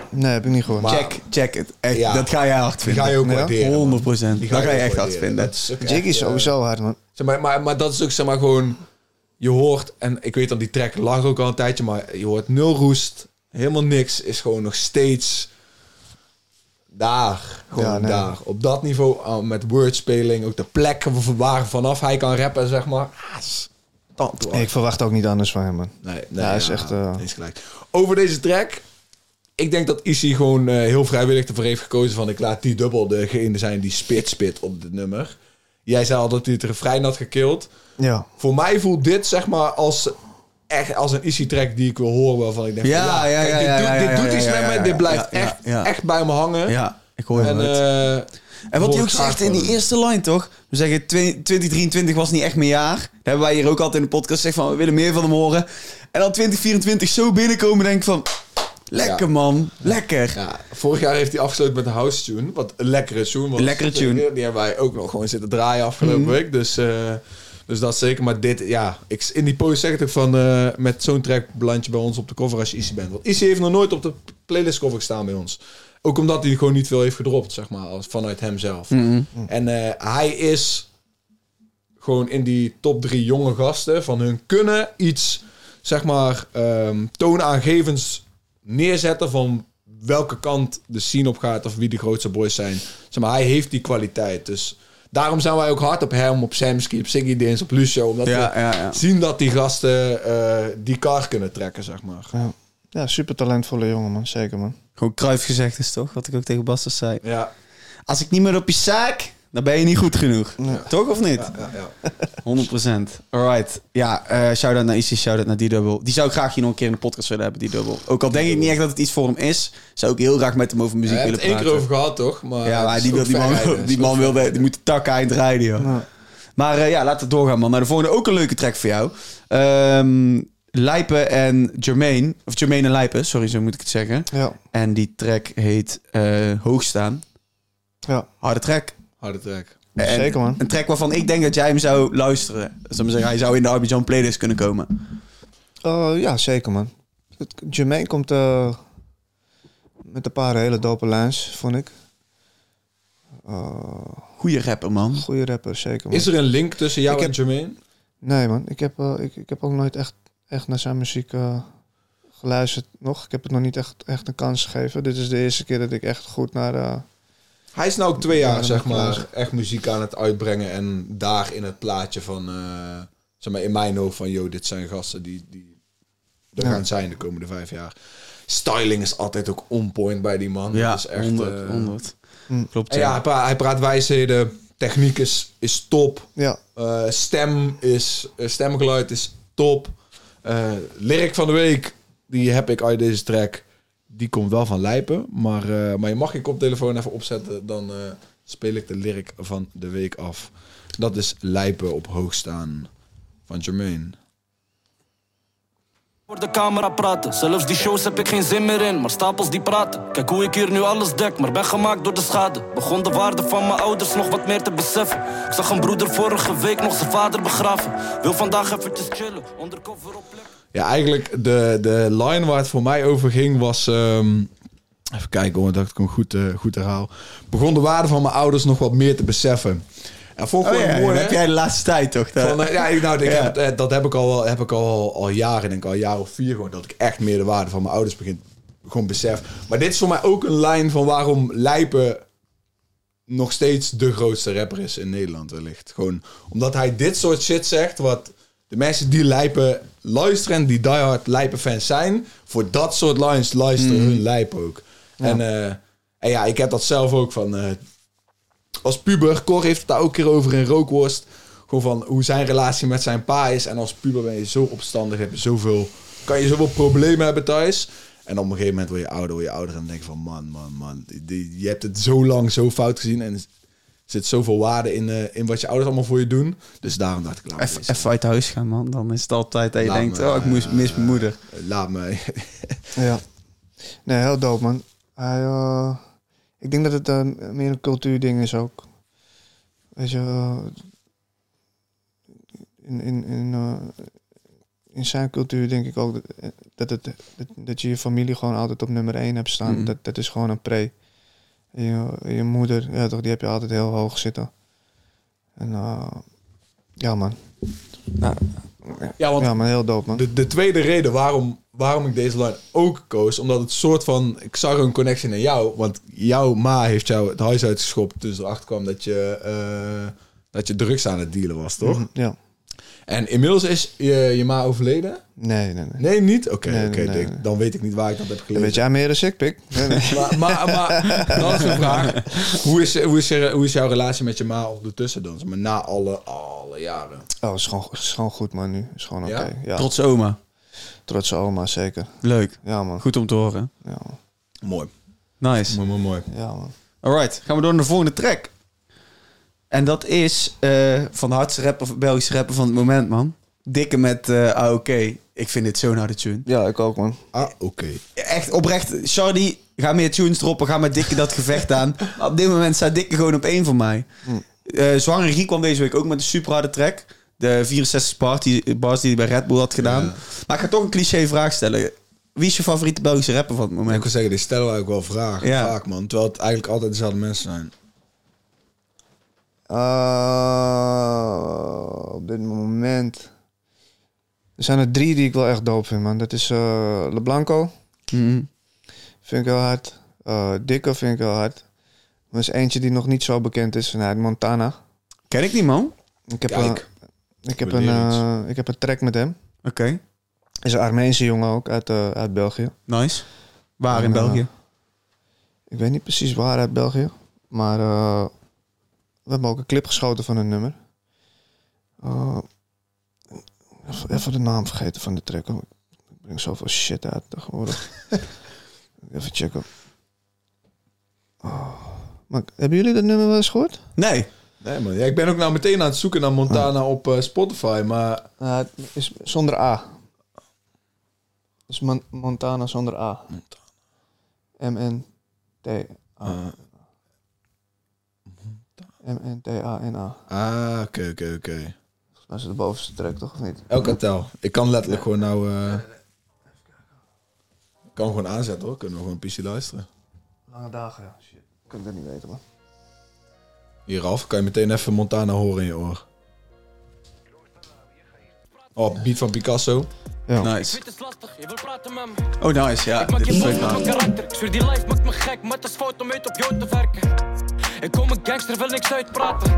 Nee, heb ik niet gehoord. Maar- Check, check het. Echt, Ja. Dat ga jij hard Die vinden. ga je ook Ja? waarderen. 100 procent. Die Dat ga je echt hard vinden. Is Jiggy is sowieso hard, man. Zeg maar, maar, maar dat is ook zeg maar gewoon... Je hoort, en ik weet dat die track lag ook al een tijdje, maar je hoort nul roest. Helemaal niks. Is gewoon nog steeds daar. Gewoon Ja, nee. daar. Op dat niveau, met wordspeling, ook de plek waar vanaf hij kan rappen, zeg maar. Ah, Ik verwacht ook niet anders van hem, man. Nee, nee hij is echt, eh, gelijk. Over deze track. Ik denk dat Issy gewoon eh, heel vrijwillig ervoor heeft gekozen van... ik laat die dubbel degene zijn die spit spit op dit nummer. Jij zei al dat hij het refrein had gekild. Ja. Voor mij voelt dit zeg maar als, echt, als een Issy track die ik wil horen... waarvan ik denk van, Ja, ja, ja, dit, doet, dit iets met ja, Dit blijft echt, echt bij me hangen. Ja, ik hoor En, het. eh, En wat hij ook zegt in die eerste line, toch? We zeggen 20- 2023 was niet echt mijn jaar. Dat hebben wij hier ook altijd in de podcast gezegd van we willen meer van hem horen. En dan 2024 zo binnenkomen denk ik van lekker Ja. man, lekker. Ja, vorig jaar heeft hij afgesloten met een house tune. Wat een lekkere tune was. Lekkere tune. Mhm. Die hebben wij ook nog gewoon zitten draaien afgelopen week. Dus, eh, dus dat zeker. Maar dit, ja, ik, in die post zeg ik van... eh, met zo'n track beland je bij ons op de cover als je Easy bent. Want Easy heeft nog nooit op de playlist cover gestaan bij ons. Ook omdat hij gewoon niet veel heeft gedropt, zeg maar. Als, vanuit hemzelf. Mhm. En eh, hij is gewoon in die top drie jonge gasten van hun kunnen iets, zeg maar, toonaangevends neerzetten van welke kant de scene op gaat of wie de grootste boys zijn. Zeg maar, hij heeft die kwaliteit. Dus daarom zijn wij ook hard op hem, op Samsky, op Siggy Dins, op Lucio. Omdat Ja, we ja, ja. zien dat die gasten eh, die kar kunnen trekken, zeg maar. Ja, ja super talentvolle jongen, man. Zeker, man. Gewoon Kruif gezegd is toch? Wat ik ook tegen Bastos zei. Ja, Als ik niet meer op je zaak, dan ben je niet goed genoeg. Toch of niet? ja, ja. 100%. Alright. Ja, eh shout-out naar Issy, shout-out naar D-Double. Die zou ik graag hier nog een keer in de podcast willen hebben, D-Double. Ook al denk ik niet echt dat het iets voor hem is, zou ik heel graag met hem over muziek We hebben willen het één praten. keer over gehad, toch? Maar Ja, maar die, wil, die man, die man wilde, die moet de tak eind rijden, joh. Ja. Maar eh, ja, laten we doorgaan, man. Naar de volgende ook een leuke track voor jou. Ehm Lijpen en Jermaine. Of Jermaine en Lijpen, sorry, zo moet ik het zeggen. Ja, En die track heet eh Hoogstaan. ja. Harde track. Harde track. En Zeker, man. Een track waarvan ik denk dat jij hem zou luisteren. Dan zeggen, hij zou in de Arbidjan playlist kunnen komen. Eh, ja, zeker, man. Jermaine komt eh, met een paar hele dope lines, vond ik. Eh Goeie rapper, man. goede rapper, zeker, man. Is er een link tussen jou Ik en heb- Jermaine? Nee, man. Ik heb, eh, ik, ik heb ook nooit echt, echt naar zijn muziek eh, geluisterd nog. Ik heb het nog niet echt, echt een kans gegeven. Dit is de eerste keer dat ik echt goed naar... eh, Hij is nou ook twee Ja, jaar, zeg maar, echt muziek aan het uitbrengen. En daar in het plaatje van, eh, zeg maar, in mijn hoofd van, yo, dit zijn gasten die, die er Ja. gaan zijn de komende vijf jaar. Styling is altijd ook on point bij die man. Ja, Dat is echt, 100, eh, 100. Mm. Klopt, ja, hij praat, hij praat wijsheden. Techniek is, is top. ja, Eh, stem is, eh, stemgeluid is top. Eh lyric van de week, die heb ik uit deze track. Die komt wel van Lijpen. Maar, eh, maar je mag je koptelefoon even opzetten. Dan eh, speel ik de lyric van de week af. Dat is Lijpen op hoog staan van Jermaine. Voor de camera praten, zelfs die shows heb ik geen zin meer in, maar stapels die praten. Kijk hoe ik hier nu alles dek, maar ben gemaakt door de schade. Begon de waarde van mijn ouders nog wat meer te beseffen. Ik zag een broeder vorige week nog zijn vader begraven. Wil vandaag eventjes chillen, undercover op plek. Ja, eigenlijk de, de line waar het voor mij over ging was... ehm, even kijken hoor, dat ik hem goed, eh, goed herhaal. Begon de waarde van mijn ouders nog wat meer te beseffen. En vond ik Oh ja, mooi, heb jij de laatste tijd toch? Van, ja, nou, Ja. heb, eh, dat heb ik al, wel- heb ik al, al jaren, denk ik al een jaar of vier gewoon, dat ik echt meer de waarde van mijn ouders begin gewoon besef. Maar dit is voor mij ook een lijn van waarom Lijpen nog steeds de grootste rapper is in Nederland wellicht. Gewoon omdat hij dit soort shit zegt, wat de mensen die Lijpen luisteren en die diehard Lijpen fans zijn, voor dat soort lines luisteren hun Lijpen ook. En, eh, en ja, ik heb dat zelf ook van... eh, als puber, Cor heeft het daar ook een keer over in Rookworst. Gewoon van hoe zijn relatie met zijn pa is. En als puber ben je zo opstandig, heb je zoveel, kan je zoveel problemen hebben thuis. En op een gegeven moment word je ouder, word je ouder en denk je van man, man, man. die- Je hebt het zo lang zo fout gezien en zit zoveel waarde in, eh, in wat je ouders allemaal voor je doen. Dus daarom dacht ik, laat Even, even uit huis gaan, man. Dan is het altijd dat je Laat denkt, me, oh, ik moest, eh, mis mijn moeder. Laat me. [LAUGHS] ja. Nee, heel dope, man. Hij, eh, ik denk dat het eh, meer een cultuurding is ook. Weet je, eh, in, in, in, eh, in zijn cultuur denk ik ook dat, eh, dat, het, dat, dat je je familie gewoon altijd op nummer één hebt staan. Mhm. Dat, dat is gewoon een pre. En je, je moeder, ja, toch, die heb je altijd heel hoog zitten. En eh, ja, man. Ja, want Ja, man, heel dope, man. De, de tweede reden waarom waarom ik deze line ook koos. Omdat het soort van... Ik zag een connectie naar jou. Want jouw ma heeft jou het huis uitgeschopt toen ze erachter kwam dat je, eh, dat je drugs aan het dealen was, toch? Mhm, Ja. En inmiddels is je, je ma overleden? Nee, nee, nee. Nee, niet? Oké, Nee, oké. nee, nee. Dan weet ik niet waar ik dat heb gelezen. Weet jij meer? Nee, nee. Maar, maar, maar dan is de vraag. Hoe is, hoe, is, je- hoe is jouw relatie met je ma ondertussen dan? Maar na alle, alle jaren. Oh, is gewoon, is gewoon goed, man, nu. Is gewoon oké. Ja? Ja, Trotse oma. Trotse oma, zeker. Leuk. Ja, man. Goed om te horen. Ja, man. Mooi. Nice. Mooi, mooi, mooi. Ja, man. Alright, gaan we door naar de volgende track. En dat is eh, van de hardste rapper, Belgische rapper van het moment, man. Dikke met eh AOK. Ik vind dit zo'n harde tune. Ja, ik ook, man. Ah, oké. Echt oprecht, Shardy, ga meer tunes droppen. Ga met Dikke dat gevecht aan. [LAUGHS] Maar op dit moment staat Dikke gewoon op één van mij. Eh Zwangere Rie kwam deze week ook met een super harde track. De 64 bars die, bars die hij bij Red Bull had gedaan. Ja. Maar ik ga toch een cliché vraag stellen. Wie is je favoriete Belgische rapper van het Maar ik moment? wil zeggen, die stellen we eigenlijk wel vragen. Ja. Vaak, man. Terwijl het eigenlijk altijd dezelfde mensen zijn. Uh, op dit moment... Er zijn er drie die ik wel echt dope vind, man. Dat is eh LeBlanco. Mhm. Vind ik heel hard. Eh Dikke vind ik heel hard. Er is eentje die nog niet zo bekend is. Vanuit Montana. Ken ik die, man? Ik heb, Kijk. een, ik, heb een, eh, ik heb een track met hem. Oké, Is een Armeense jongen ook uit, eh, uit België. nice. Waar in En, eh, België? Ik weet niet precies waar uit België. Maar eh, we hebben ook een clip geschoten van een nummer. Eh, even, de naam vergeten van de track. hoor. Ik breng zoveel shit uit tegenwoordig. [LAUGHS] even checken. Oh. Maar hebben jullie dat nummer wel eens gehoord? Nee. Nee, man. Ja, ik ben ook nou meteen aan het zoeken naar Montana op eh, Spotify. Maar Uh, het is zonder A. Dus Mon- Montana zonder A. M-N-T-A. M-N-T-A-N-A. Ah, oké, oké, oké. Volgens mij is het de bovenste track, toch? Of niet? El Cartel. Ik kan letterlijk gewoon nou... eh, Ik kan gewoon aanzetten hoor. Kunnen we gewoon een PC luisteren. Lange dagen, ja. Shit. Ik kan dat niet weten, man. Hier, Ralf, kan je meteen even Montana horen in je oor. Oh, beat van Picasso. Ja. Nice. Het is lastig, je wil praten met me. Oh, nice. Ja, Ik maak dit je mijn karakter. Ik zweer die life maakt me gek, maar het is fout om uit op jou te werken. Ik kom een gangster, wil niks uitpraten.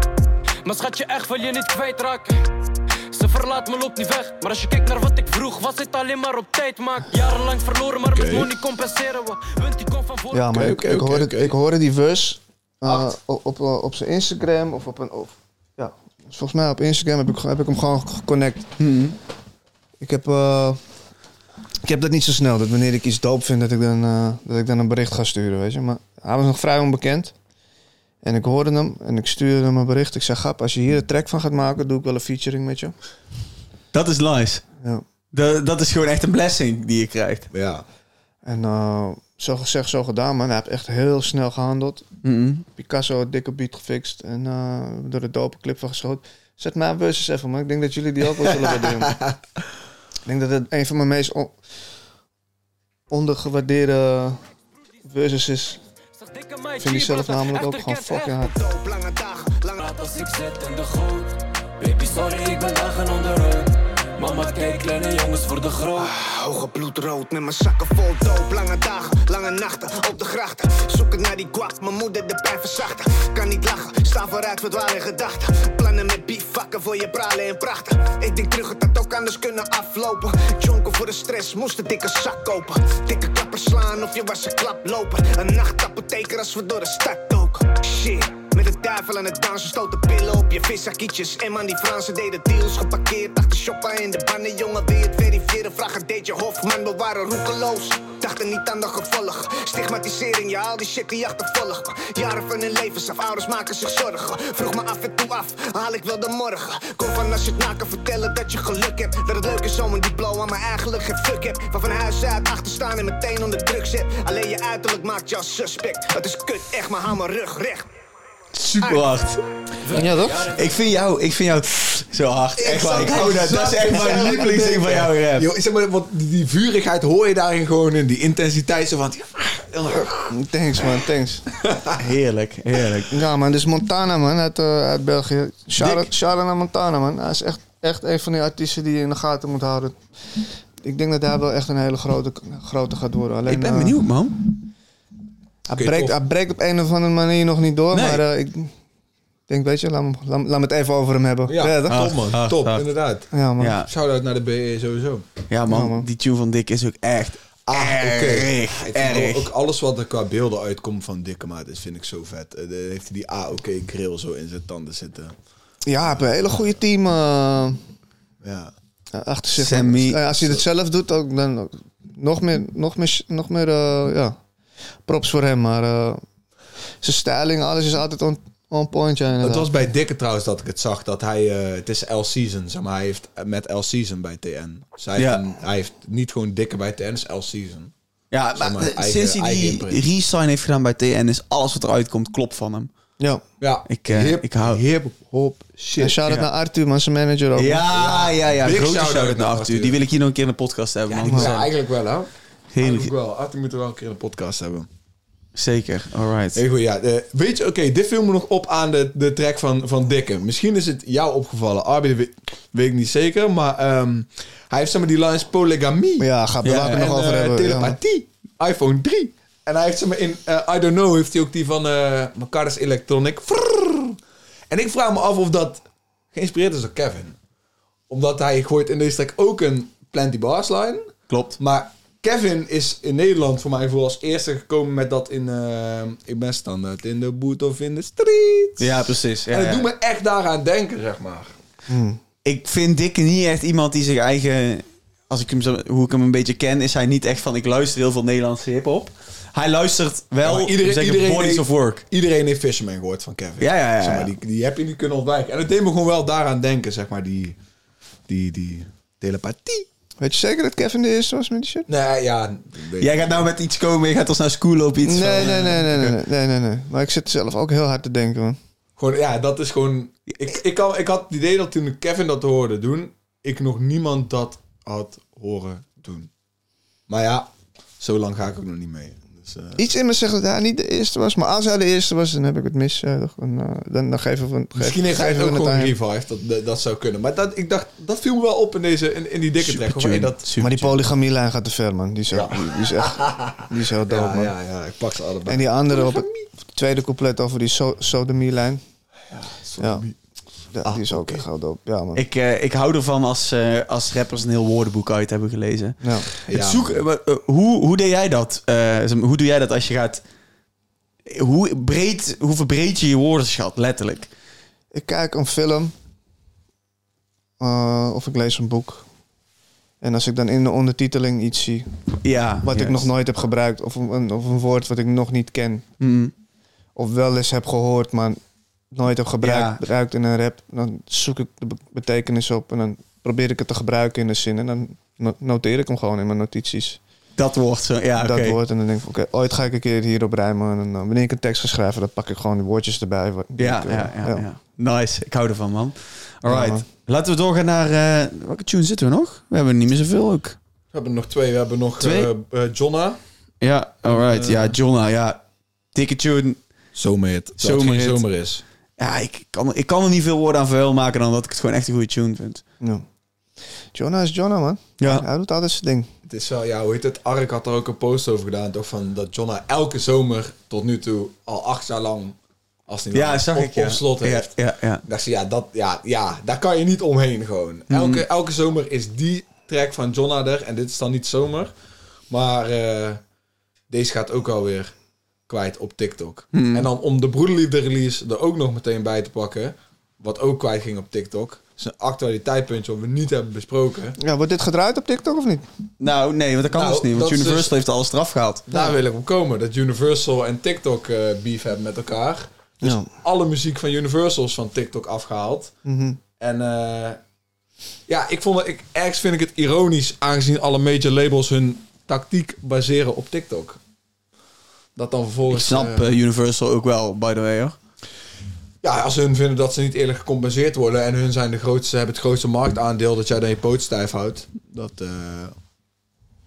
Maar schat je echt wil je niet kwijtraken. Ze verlaat me, loopt niet weg. Maar als je kijkt naar wat ik vroeg, was het alleen maar op tijd. Maak jarenlang verloren, maar met Oké. money compenseren we. Wint die kom van voor. Ja, maar ik, hoorde, ik hoorde die verse uh, Acht. op, op, eh, op zijn Instagram of op een... Of, ja, dus volgens mij op Instagram heb ik, heb ik hem gewoon geconnect. Ik heb... eh, ik heb dat niet zo snel, dat wanneer ik iets dope vind, dat ik, dan, eh, dat ik dan een bericht ga sturen, weet je. Maar hij was nog vrij onbekend. En ik hoorde hem en ik stuurde hem een bericht. Ik zei, Gap, als je hier een track van gaat maken, doe ik wel een featuring met je. Dat is nice. Ja. Dat, dat is gewoon echt een blessing die je krijgt. Ja. En eh, zo gezegd, zo gedaan, man. Hij heeft echt heel snel gehandeld. Mhm. Picasso had dikke beat gefixt en eh door de dope clip van geschoten. Zet mijn versus even, man. Ik denk dat jullie die ook wel zullen waarderen. [LAUGHS] Ik denk dat het een van mijn meest on- ondergewaardeerde versus is. Ik vind die zelf namelijk ook gewoon fucking hard. Laat als ik zit in de goot. Baby, sorry, ik ben dagen onderuit. Mama, kijk, kleine jongens voor de groot. Hoge bloedrood met mijn zakken vol doop. Lange dagen, lange nachten op de grachten. Zoeken naar die guap, mijn moeder de pijn verzachten. Kan niet lachen, sta vooruit, verdwaal in gedachten. Plannen met biefvakken voor je pralen en prachten. Ik denk terug, het had ook anders kunnen aflopen. Jonken voor de stress, moest een dikke zak kopen. Dikke klappen slaan of je was een klap lopen. Een nachtapotheker als we door de stad doken. Shit. Met de duivel aan het dansen, stoten pillen op je vissakietjes. En man, die Fransen deden deals geparkeerd achter shoppen in de bannen. Jongen, wie het verifiëren, vraag deed je Hofman. We waren roekeloos, dachten niet aan de gevolgen. Stigmatisering, ja, al die shit die achtervolgt. Jaren van hun levens af, ouders maken zich zorgen. Vroeg me af en toe af, haal ik wel de morgen. Kom van als je het na kan vertellen dat je geluk hebt. Dat het leuk is om een diploma, maar eigenlijk geen fuck hebt. Van van huis uit achter staan en meteen onder druk zet. Alleen je uiterlijk maakt je als suspect. Het is kut, echt, maar hou mijn rug recht. Super hard. Ja, toch? Ik vind jou, ik vind jou zo hard. Echt waar. Ik hou dat. Dat is echt mijn lievelingsding van jou rap. Yo, zeg maar, want die, vurigheid hoor je daarin gewoon in. Die intensiteit zo van... Thanks, man. Thanks. Heerlijk, heerlijk. Ja, man. Dit is Montana, man. Uit, eh, uit België. Shout-out naar Montana, man. Hij is echt, echt een van die artiesten die je in de gaten moet houden. ik denk dat hij wel echt een hele grote, grote gaat worden. Alleen, ik ben eh, benieuwd, man. Hij, breekt, hij breekt op een of andere manier nog niet door. Nee. Maar eh, ik denk, weet je, laat me, laat, laat me het even over hem hebben. Ja, toch? top man. Ah, top, ah. inderdaad. ja man. Ja, Shout-out naar de BE sowieso. ja, man. Ja, man. Die tune van Dick is ook echt Ah, oké. erg, vind erg. Ook alles wat er qua beelden uitkomt van Dikke Maat, is vind ik zo vet. Eh, Dan heeft hij die AOK grill zo in zijn tanden zitten. Ja, hij heeft een hele goede team eh, Ja. achter zich. Sammy. Eh, als hij het zelf doet, ook, dan nog meer, nog meer, nog meer eh, ja, props voor hem. Maar eh, zijn styling, alles is altijd on, on point. Ja, Het was bij Dikke trouwens dat ik het zag dat hij, eh, het is L-Season, zeg maar, hij heeft met L-Season bij TN. Dus hij, Ja. heeft een- hij heeft niet gewoon Dikke bij TN, het is L-Season. Ja, Zeg maar, maar, eigen- sinds hij die resign heeft gedaan bij TN is alles wat eruit komt klopt van hem. ja. Ja, Ik, eh, hip, ik hou- hip, hop, En shit. shout-out Ja. naar Arthur, man, zijn manager ook. Ja, ja, ja. Big Grote shout-out shout-out naar Arthur. Arthur. Die wil ik hier nog een keer in de podcast hebben, Ja, man. ja, eigenlijk wel, hè? Heel Eigenlijk wel. Arthur moet er wel een keer een podcast hebben. Zeker, alright. Heel goed, ja. weet je, oké, dit viel me nog op aan de, de track van, van Dikke. Misschien is het jou opgevallen. Arby, dat weet, weet ik niet zeker. Maar ehm, hij heeft zeg maar die lines polygamie. Ja, gaat Ja, later nog en over eh, hebben. ja, telepathie. iPhone 3. En hij heeft zeg maar in eh, I Don't Know heeft hij ook die van eh Macarthus Electronic. En ik vraag me af of dat geïnspireerd is door Kevin. Omdat hij gooit in deze track ook een Plenty Bars line. Klopt. Maar Kevin is in Nederland voor mij voor als eerste gekomen met dat in... eh, ik ben standaard in de boot of in de street. Ja, precies. Ja, en dat ja. doet me echt daaraan denken, zeg maar. Ik vind Dick niet echt iemand die zich eigen... Als ik hem zo, hoe ik hem een beetje ken, is hij niet echt van... Ik luister heel veel Nederlandse hip-hop. Hij luistert wel Ja, iedereen- zeggen, iedereen bodies heeft- of work. Iedereen heeft Fisherman gehoord van Kevin. Ja, ja, ja, Zeg maar, die, die heb je niet kunnen ontwijken. En het deed me gewoon wel daaraan denken, zeg maar, die, die, die telepathie. Weet je zeker dat Kevin de eerste was met die shit? Nee, ja. Jij gaat nou met iets komen, je gaat ons naar school op iets Nee, van, nee, eh, nee, nee, nee, nee, nee, nee, nee. Maar ik zit zelf ook heel hard te denken, man. Gewoon, ja, dat is gewoon... Ik, ik, kan, ik had het idee dat toen ik Kevin dat hoorde doen, ik nog niemand dat had horen doen. Maar ja, zo lang ga ik ook nog niet mee. Dus, eh, Iets in me zegt dat hij niet de eerste was. Maar als hij de eerste was, dan heb ik het mis. toch? En, eh, dan, dan geven we, geven, Misschien heeft hij het geven ook we gewoon aan hem. revived. Dat, dat, dat zou kunnen. Maar dat, ik dacht, dat viel me wel op in, deze, in, in die dikke. Dat, Maar die polygamielijn gaat te ver, man. Die is, echt- die, die is echt... Die is heel [LAUGHS] ja, man. ja, ja, ik pak ze allebei. En die andere op het tweede couplet over die so sodomielijn. Ja, Ja, die is ook echt heel dope. Ja, man. Ik, eh, ik hou ervan als, eh, als rappers een heel woordenboek uit hebben gelezen. Ja. Ja. Het zoek, eh, hoe, hoe deed jij dat? Eh, hoe doe jij dat als je gaat... Hoe, breed, hoe verbreed je je woordenschat, letterlijk? Ik kijk een film. eh, of ik lees een boek. En als ik dan in de ondertiteling iets zie... Ja. wat ik nog nooit heb gebruikt... Of een, of een woord wat ik nog niet ken... Mm. of wel eens heb gehoord, maar nooit heb gebruikt, in een rap... dan zoek ik de be- betekenis op... en dan probeer ik het te gebruiken in de zin... en dan no- noteer ik hem gewoon in mijn notities. Dat wordt zo, ja, dat woord. En dan denk ik, oké, ooit ga ik een keer hierop rijmen. En dan, wanneer ik een tekst ga schrijven, dan pak ik gewoon die woordjes erbij. wat- die Ja, ik, eh, ja, ja, ja. Nice, ik hou ervan, man. Alright. Ja, man. Laten we doorgaan naar... eh, welke tune zitten we nog? We hebben niet meer zoveel ook. We hebben er nog twee. We hebben nog Twee? eh, eh, Jonna. Ja, alright. ja, Jonna, ja. Dikke tune. Zomerhit. Zomerhit. zomer is. Ja, ik kan, ik kan er niet veel woorden aan vuil maken dan dat ik het gewoon echt een goede tune vind. Ja. Jonah is Jonah, man. Ja. Hij doet altijd zijn ding. Het is wel, ja, hoe heet het? Ark had er ook een post over gedaan. Toch van dat Jonna elke zomer tot nu toe al acht jaar lang. Als niet Ja, langer, zag op, ik, ja. op slot Ja, heeft. ja, ja. Ik dacht, ja, dat, ja, ja, daar kan je niet omheen gewoon. Elke, elke zomer is die track van Jonna er. En dit is dan niet zomer. Maar eh, deze gaat ook alweer kwijt op TikTok. En dan om de Broederliefde release er ook nog meteen bij te pakken. Wat ook kwijt ging op TikTok. is een actualiteitpuntje wat we niet hebben besproken. Ja, wordt dit gedraaid op TikTok of niet? Nou, nee, want dat kan Nou, dus niet. Want Universal dus- heeft alles eraf gehaald. Daar wil ik op komen. Dat Universal en TikTok eh, beef hebben met elkaar. Dus Ja. alle muziek van Universal is van TikTok afgehaald. Mhm. En eh, ja, ik vond het, ik, ergens vind ik het ironisch, aangezien alle major labels hun tactiek baseren op TikTok. Dat dan Ik vervolgens... snap eh, eh, Universal ook wel, by the way, hoor. ja, als hun vinden dat ze niet eerlijk gecompenseerd worden en hun zijn de grootste, hebben het grootste marktaandeel dat jij dan je poot stijf houdt. Dat eh,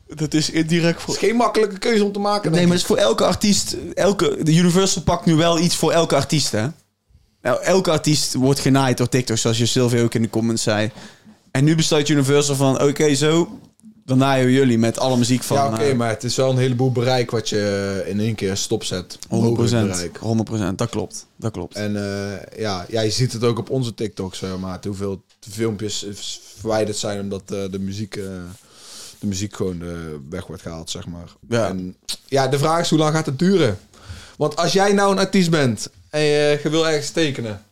Dat is indirect is geen makkelijke keuze om te maken. Nee, maar het is voor elke artiest... Elke, de Universal pakt nu wel iets voor elke artiest, hè? Nou, elke artiest wordt genaaid door TikTok, zoals je Sylvia ook in de comments zei. En nu besluit Universal van... Oké, zo... dan naaien jullie met alle muziek van... ja, oké, eh, maar het is wel een heleboel bereik wat je in één keer stopzet. 100%, Hoger bereik. 100%, dat klopt. Dat klopt. En eh, ja, ja, je ziet het ook op onze TikToks, zeg maar. Hoeveel filmpjes verwijderd zijn omdat eh, de muziek... eh, de muziek gewoon eh, weg wordt gehaald, zeg maar. Ja. En ja, de vraag is hoe lang gaat het duren? Want als jij nou een artiest bent en je, je wil ergens tekenen...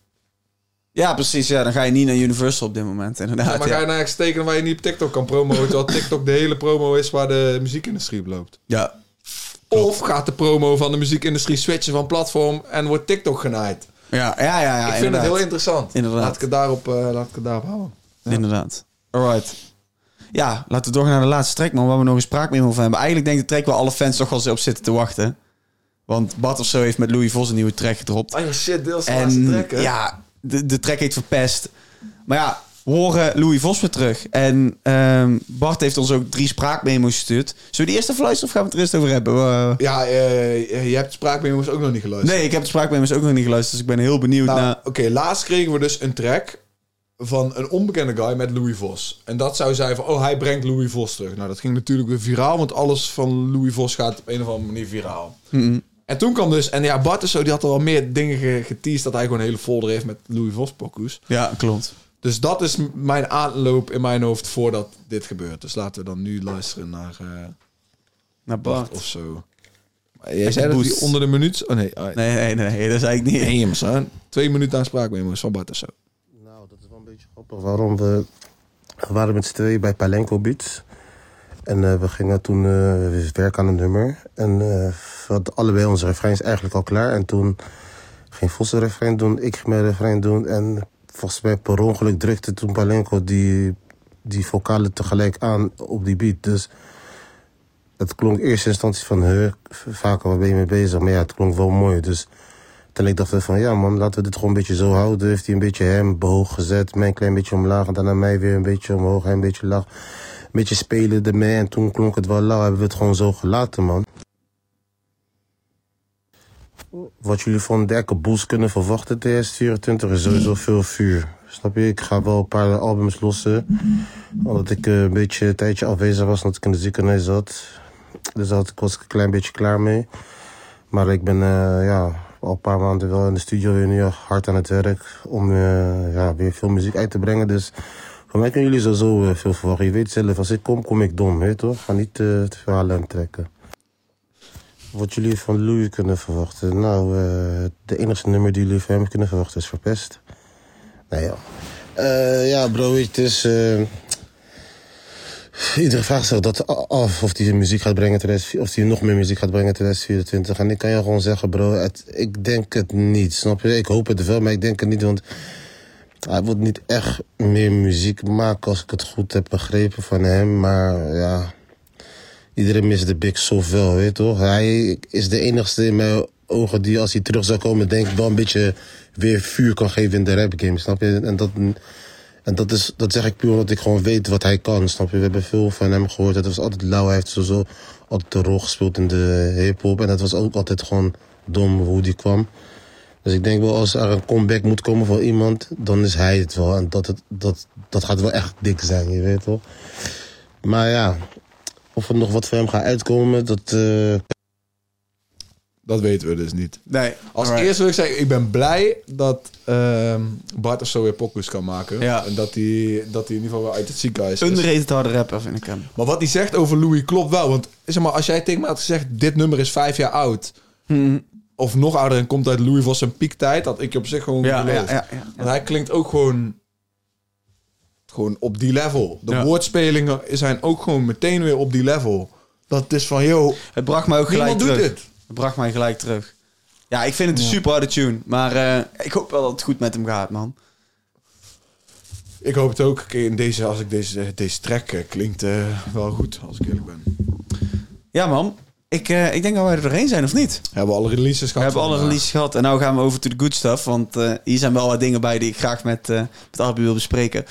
Ja, precies. Ja, dan ga je niet naar Universal op dit moment, inderdaad. Ja, maar ga je ergens tekenen waar je niet op TikTok kan promoten... terwijl [LAUGHS] TikTok de hele promo is waar de muziekindustrie op loopt? Ja. Of gaat de promo van de muziekindustrie switchen van platform en wordt TikTok genaaid? Ja, ja, ja, ja, ik vind inderdaad. het heel interessant. Inderdaad. Laat ik het daarop, eh, laat ik het daarop houden. Inderdaad. Alright. Ja, laten we doorgaan naar de laatste track, man. Waar we nog een spraakmemo van hebben. Eigenlijk denk ik de track waar alle fans toch wel op zitten te wachten. Want Bart of zo heeft met Louis Vos een nieuwe track gedropt. Oh shit, deels En ja, de, de track heet Verpest. Maar ja, we horen Louis Vos weer terug. En ehm, Bart heeft ons ook drie spraakmemo's gestuurd. Zullen we die eerst even luisteren of gaan we het er eerst over hebben? Ja, eh, je hebt spraakmemo's ook nog niet geluisterd. nee, ik heb de spraakmemo's ook nog niet geluisterd. Dus ik ben heel benieuwd Nou, naar... Oké, laatst kregen we dus een track van een onbekende guy met Louis Vos. En dat zou zijn van, oh, hij brengt Louis Vos terug. Nou, dat ging natuurlijk weer viraal, want alles van Louis Vos gaat op een of andere manier viraal. Mhm. En toen kwam dus, en ja, Bart is zo, die had al wel meer dingen ge- geteased dat hij gewoon een hele folder heeft met Louis Vos pokoes. Ja, klopt. Dus dat is mijn aanloop in mijn hoofd voordat dit gebeurt. Dus laten we dan nu luisteren naar eh, Naar Bart Bart. of zo. Maar Jij zei dat die onder de minuut... Oh nee, ah, Nee, nee, nee, dat is eigenlijk niet... nee, maar zo. Twee minuten aan spraakmemo's van Bart of zo. Nou, dat is wel een beetje grappig. Waarom we, we waren met z'n tweeën bij Palenko Beats. En eh, we gingen toen eh, werken aan een nummer. En eh, we hadden allebei onze refreins eigenlijk al klaar. En toen ging Vos een refrein doen, ik ging mijn refrein doen. En volgens mij per ongeluk drukte toen Palenko die, die vocalen tegelijk aan op die beat. Dus het klonk in eerste instantie van, huh, vaker waar ben je mee bezig? Maar ja, het klonk wel mooi. Dus toen ik dacht van, ja man, laten we dit gewoon een beetje zo houden. Heeft hij een beetje hem hoog gezet, mij een klein beetje omlaag. En daarna mij weer een beetje omhoog, hij een beetje laag. Beetje spelen ermee en toen klonk het wel lauw. Hebben we het gewoon zo gelaten, man. Wat jullie van Derke Boels kunnen verwachten TS24 is sowieso veel vuur. Snap je? Ik ga wel een paar albums lossen. Omdat ik eh, een beetje een tijdje afwezig was, omdat ik in de ziekenhuis zat. Dus daar was ik een klein beetje klaar mee. Maar ik ben eh, ja, al een paar maanden wel in de studio weer nu hard aan het werk. Om eh, ja, weer veel muziek uit te brengen. Dus van mij kunnen jullie sowieso eh, veel verwachten. Je weet zelf, als ik kom, kom ik dom. Weet toch? Ga niet eh, te veel aan trekken. Wat jullie van Louis kunnen verwachten? Nou, eh, de enige nummer die jullie van hem kunnen verwachten is Verpest. Nee, ja. Eh, ja, bro, het is... eh, Iedereen vraagt zich dat af of hij muziek gaat brengen, 2004 of hij nog meer muziek gaat brengen in 2024. En ik kan je gewoon zeggen, bro, ik denk het niet. Snap je? Ik hoop het wel, maar ik denk het niet, want hij wil niet echt meer muziek maken als ik het goed heb begrepen van hem. Maar ja, iedereen mist de Big wel, weet je toch? Hij is de enigste in mijn ogen die als hij terug zou komen, denk ik wel een beetje weer vuur kan geven in de rap game, snap je? En dat, en dat, is, dat zeg ik puur omdat ik gewoon weet wat hij kan, snap je? We hebben veel van hem gehoord. Het was altijd lauw. Hij heeft sowieso altijd de rol gespeeld in de hip-hop. En dat was ook altijd gewoon dom hoe die kwam. Dus ik denk wel, als er een comeback moet komen voor iemand, dan is hij het wel. En dat, het, dat, dat gaat wel echt dik zijn, je weet toch? Maar ja, of er nog wat voor hem gaat uitkomen, dat. eh, Dat weten we dus niet. Nee. Als alright. eerste wil ik zeggen, ik ben blij dat ehm, Bart of zo weer pokus kan maken. Ja. En dat hij, dat hij in ieder geval weer uit het ziekenhuis is. Underrated harde rapper vind ik hem. Maar wat hij zegt over Louis klopt wel. Want zeg maar, als jij tegen me had gezegd, dit nummer is vijf jaar oud. Of nog ouder en komt uit Louis Vos zijn piektijd. Dat ik je op zich gewoon Ja, ja, ja, ja. Want hij klinkt ook gewoon, gewoon op die level. De woordspelingen zijn ook gewoon meteen weer op die level. Dat is van, yo, Het bracht mij ook gelijk niemand doet terug. dit. Het bracht mij gelijk terug. Ja, ik vind het een super harde tune. Maar eh, ik hoop wel dat het goed met hem gaat, man. Ik hoop het ook. In deze, als ik deze, deze track eh, klinkt eh, wel goed, als ik eerlijk ben. Ja, man. Ik, eh, ik denk dat wij er doorheen zijn, of niet? Hebben we alle releases gehad? We hebben alle releases gehad. En nou gaan we over to the good stuff. Want eh, hier zijn wel wat dingen bij die ik graag met, eh met Arby wil bespreken.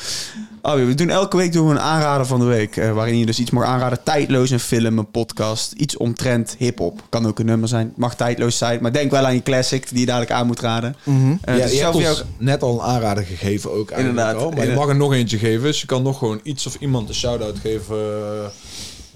Arby, we doen elke week doen we een aanrader van de week. waarin je dus iets mag aanraden. Tijdloos, een film, een podcast. Iets omtrent hip-hop. Kan ook een nummer zijn. Mag tijdloos zijn. Maar denk wel aan je classic die je dadelijk aan moet raden. Eh, Ja, dus je hebt net al een aanrader gegeven ook Inderdaad. al. Maar je mag er nog eentje geven. Dus je kan nog gewoon iets of iemand een shout-out geven.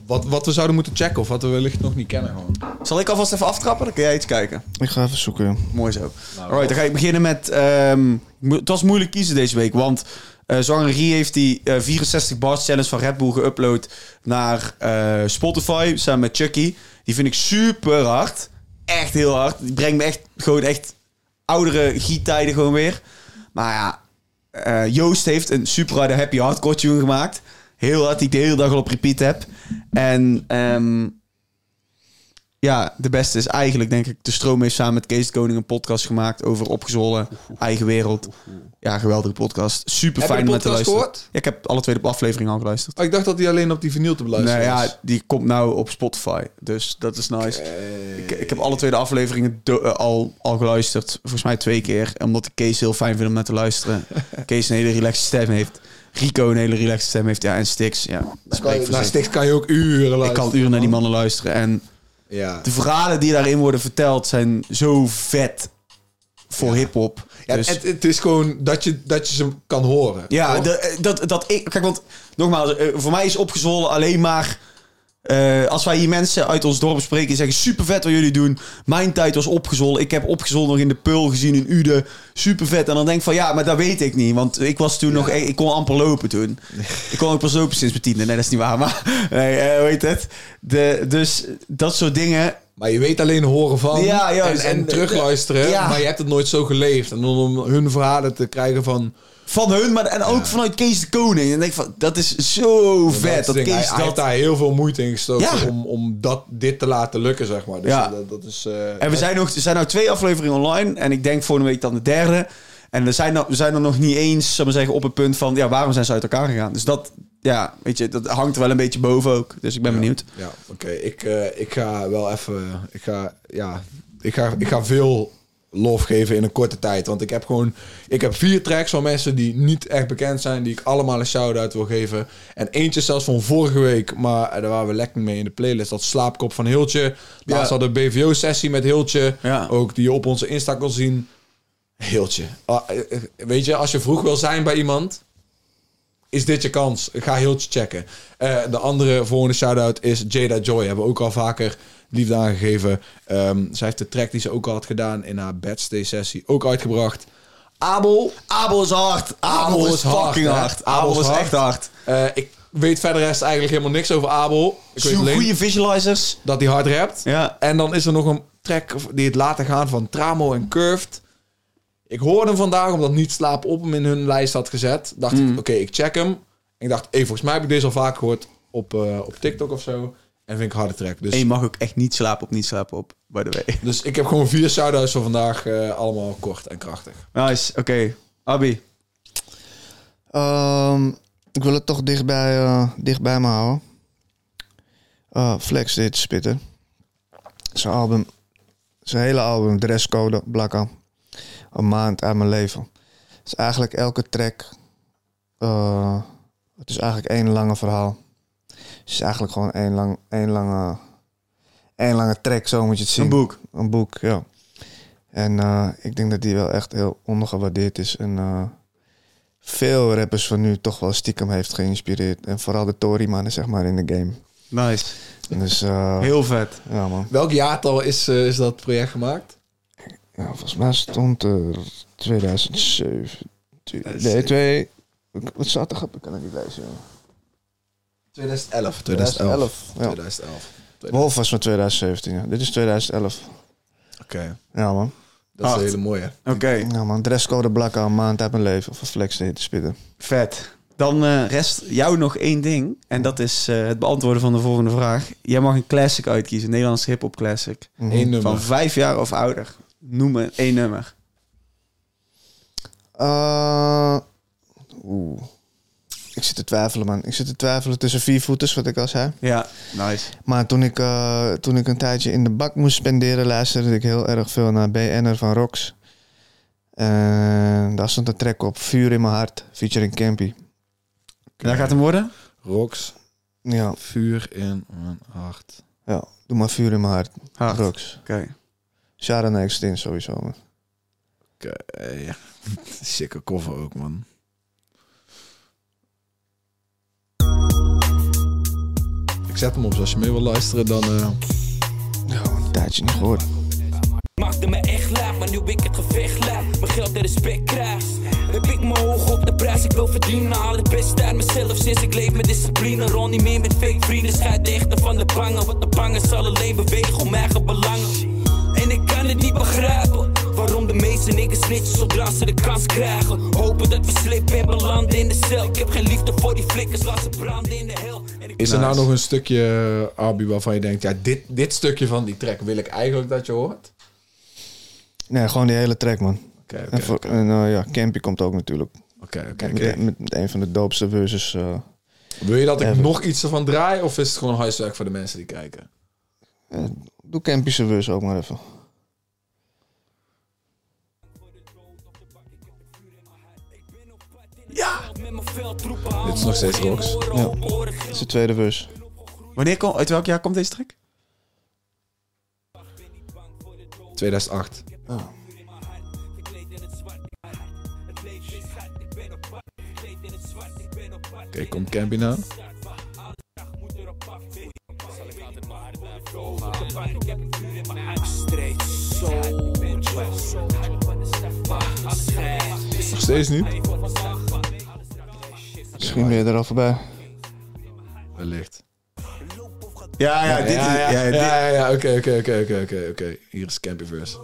Eh, Wat, wat we zouden moeten checken of wat we wellicht nog niet kennen gewoon. Zal ik alvast even aftrappen? Dan kun jij iets kijken. Ik ga even zoeken. Mooi zo. Alright, dan ga ik beginnen met... ehm, het was moeilijk kiezen deze week, want... eh Zanger Rie heeft die eh, 64 bars challenge van Red Bull geüpload naar eh, Spotify samen met Chucky. Die vind ik super hard. Echt heel hard. Die brengt me echt gewoon echt oudere giettijden gewoon weer. Maar ja, eh, Joost heeft een super harde happy hardcore tune gemaakt. Heel hard, die ik de hele dag al op repeat heb. En ehm, ja, de beste is eigenlijk, denk ik, de stroom heeft samen met Kees Koning een podcast gemaakt over opgezwollen, eigen wereld. Ja, geweldige podcast. Super fijn om naar te luisteren. gehoord? Ja, ik heb alle twee de afleveringen al geluisterd. Oh, ik dacht dat die alleen op die vinyl te beluisteren Nee, was. ja, die komt nou op Spotify. Dus dat is nice. Ik, ik heb alle twee de afleveringen do- eh, al, al geluisterd. Volgens mij twee keer. Omdat ik Kees heel fijn vind om naar te luisteren. [LAUGHS] Kees een hele relaxed stem heeft. Rico een hele relaxed stem heeft. Ja, en Stix. Ja, dat Kan je- naar zich. Stix kan je ook uren Ik luisteren. kan uren naar die mannen luisteren. En Ja. de verhalen die daarin worden verteld zijn zo vet voor hip-hop. Ja, dus, het, het is gewoon dat je, dat je ze kan horen. ja, de- eh, dat, dat ik. Kijk, want nogmaals, eh, voor mij is opgezwollen alleen maar. Eh, als wij hier mensen uit ons dorp spreken en zeggen: super vet wat jullie doen. Mijn tijd was opgezwollen. Ik heb opgezwollen nog in de Pul gezien in Ude. Super vet. En dan denk ik van ja, maar dat weet ik niet. Want ik was toen nog. Ik kon amper lopen toen. [LAUGHS] ik kon ook pas lopen sinds mijn tiende. Nee, dat is niet waar. Maar [LAUGHS] nee, eh, hoe heet het? De, dus dat soort dingen. Maar je weet alleen horen van Ja, juist. en, en, En- terugluisteren. Ja. Maar je hebt het nooit zo geleefd. En om hun verhalen te krijgen van... Van hun, maar en ook vanuit Kees de Koning. En denk ik van, dat is zo vet. dat Dat, hij, Kees hij heeft daar heel veel moeite in gestoken om, om dat, dit te laten lukken, zeg maar. Dus Ja. dat, dat is... eh, En we zijn, nog, er zijn nou twee afleveringen online. En ik denk volgende week dan de derde. En we zijn, nou- we zijn er nog niet eens, zal ik maar zeggen, op het punt van... Ja, waarom zijn ze uit elkaar gegaan? Dus dat, ja, weet je, dat hangt er wel een beetje boven ook. Dus ik ben benieuwd. Ja, oké. Ik, eh, ik ga wel even... Ik ga, ja, ik ga, ik ga veel lof geven in een korte tijd. Want ik heb gewoon... Ik heb vier tracks van mensen die niet echt bekend zijn... die ik allemaal een shout-out wil geven. En eentje zelfs van vorige week... maar eh, daar waren we lekker mee in de playlist. Dat Slaapkop van Hiltje. Laatst hadden we een BVO-sessie met Hiltje. Ja. Ook die je op onze Insta kon zien. Hiltje. Ah, eh, eh, weet je, als je vroeg wil zijn bij iemand is dit je kans. Ga Hiltje checken. De andere volgende shout-out is Jada Joy. Hebben we ook al vaker liefde aangegeven. Ehm zij heeft de track die ze ook al had gedaan in haar bedstay sessie ook uitgebracht. Abel. Abel is hard. Abel, is, fucking hard. Abel, is hard. echt hard. Eh, ik weet verder rest eigenlijk helemaal niks over Abel. Ik weet alleen Goede visualizers. dat hij hard rapt. Ja. En dan is er nog een track die het laten gaan van Tramo en Curved. Ik hoorde hem vandaag, omdat Niet Slapen op hem in hun lijst had gezet. Dacht ik, oké, ik check hem. Ik dacht, hey, volgens mij heb ik deze al vaak gehoord op, eh, op TikTok of zo. En vind ik harde track. Dus, En je mag ook echt niet slapen op niet slapen op, by the way. dus ik heb gewoon vier shout-outs van vandaag. eh, allemaal kort en krachtig. Nice, oké. Abi. Ehm, ik wil het toch dichtbij, eh dichtbij me houden. Eh, Flex dit spitten. Zijn album, zijn hele album, Dresscode, Blakka. Een maand uit mijn leven. Het is eigenlijk elke track. eh, het is eigenlijk één lange verhaal. Het is eigenlijk gewoon één, lang, één, lange, één lange track, zo moet je het zien. Een boek. Een boek, ja. En eh, ik denk dat die wel echt heel ondergewaardeerd is. En eh, veel rappers van nu toch wel stiekem heeft geïnspireerd. En vooral de Tory-mannen, zeg maar, in de game. Nice. Dus uh, Heel vet. ja, man. Welk jaartal is, eh, is dat project gemaakt? Ja, volgens mij stond er 2007. Nee, twee... Wat staat er? Ik kan het niet lezen. joh. 2011. 2011. Ja. 2011. Wolf was van 2017. Ja. Dit is 2011. Oké, Ja, man. dat is een hele mooie. Oké, Ja, man. Dresscode blakken een maand uit mijn leven. Of een flex te spitten. vet. Dan eh, rest jou nog één ding. En dat is eh, het beantwoorden van de volgende vraag. Jij mag een classic uitkiezen. Een Nederlandse hip-hop classic. Mhm. Eén nummer. Van vijf jaar of ouder. Noem me één nummer. Eh, Oeh. Ik zit te twijfelen, man. Ik zit te twijfelen tussen vier voeters, wat ik al zei. Ja, nice. Maar toen ik, eh, toen ik een tijdje in de bak moest spenderen, luisterde ik heel erg veel naar BN'er van Rox. En daar stond een track op, Vuur in mijn hart, featuring Campy. Daar gaat hem worden? Rox, Ja, vuur in mijn hart. ja, doe maar Vuur in mijn hart. Rox. Oké. Sharon Extin sowieso, man. Oké, ja. [LAUGHS] Sikke cover ook, man. Ik zet hem op, dus als je mee wil luisteren, dan... eh, Ja, een tijdje niet gehoord. Maakte me echt laag, maar nu ik het gevecht laat Mijn geld en respect krijg Heb ik me hoog op de prijs, ik wil verdienen. Haal het beste uit mezelf sinds ik leef met discipline. Rol niet meer met fake vrienden, scheid de echte van de bangen. Want de bangen zal alleen bewegen om eigen belangen. En ik kan het niet begrijpen Waarom de meeste niggas snitchen zodra ze de kans krijgen. Hopen dat we slippen en belanden in de cel. Ik heb geen liefde voor die flikkers, laat ze branden in de hel Is er nou nog een stukje, uh, Arby, waarvan je denkt... Ja, dit, dit stukje van die track wil ik eigenlijk dat je hoort? Nee, gewoon die hele track, man. Oké, oké, en eh, ja, Campy komt ook natuurlijk. Oké, oké, Met, een van de doopste verses. eh, Wil je dat ik nog iets ervan draai? Of is het gewoon huiswerk voor de mensen die kijken? eh, doe Campy's verse ook maar even. Dit is nog steeds Rox. Ja, dat is de tweede verse. Wanneer komt, uit welk jaar komt deze track? 2008. Oké, komt Campy nou? Nog steeds niet? Misschien ben je er al voorbij. Wellicht. Ja, ja, dit ja, is... ja, Ja, dit- ja, ja, ja, oké, oké, oké, oké, oké, oké. Hier is Campy verse.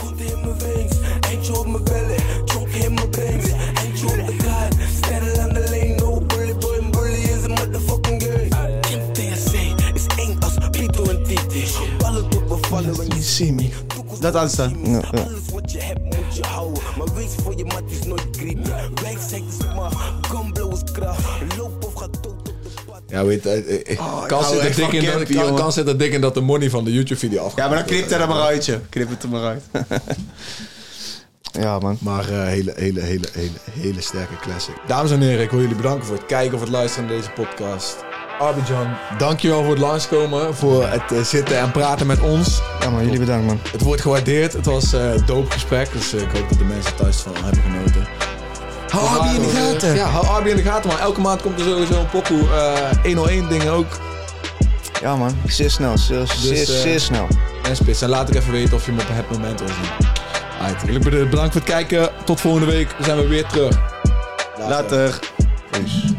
Komt in mijn wings, eentje op mijn belly, chonk in mijn brains, eentje op de kaart, sterren aan de lane, no bully boy, bully is een motherfucking game. Kim TSC is één als Pito en Titi, ballen tot bevallen wanneer You see me. Dat aanstaan. Ja, ja. Alles wat je hebt moet je houden, maar wees voor je mat is nooit greedy. Ja, weet je, eh, eh, Oh, ik kan hou zit er dik in dat kan, kan zit er dik in dat de money van de YouTube-video afgaat. Ja, maar dan knipt hij er maar uit, je. Knip het er maar uit. [LAUGHS] Ja, man. Maar eh, hele, hele, hele, hele, hele sterke classic. Dames en heren, ik wil jullie bedanken voor het kijken of het luisteren naar deze podcast. Arbidjan, dankjewel voor het langskomen, voor het eh, zitten en praten met ons. Ja, man. Jullie bedankt, man. Het wordt gewaardeerd. Het was eh, een dope gesprek, dus eh, ik hoop dat de mensen thuis van hebben genoten. Hou Arby in de gaten. Ja, hou Arby in de gaten, man. Elke maand komt er sowieso een pokoe. eh 101 dingen ook. Ja, man. Zeer snel. Zeer, zeer, eh, zeer snel. En spits. En laat ik even weten of je hem op het moment. Alright, ik bedankt voor het kijken. Tot volgende week. Dan zijn we weer terug. Later. Peace.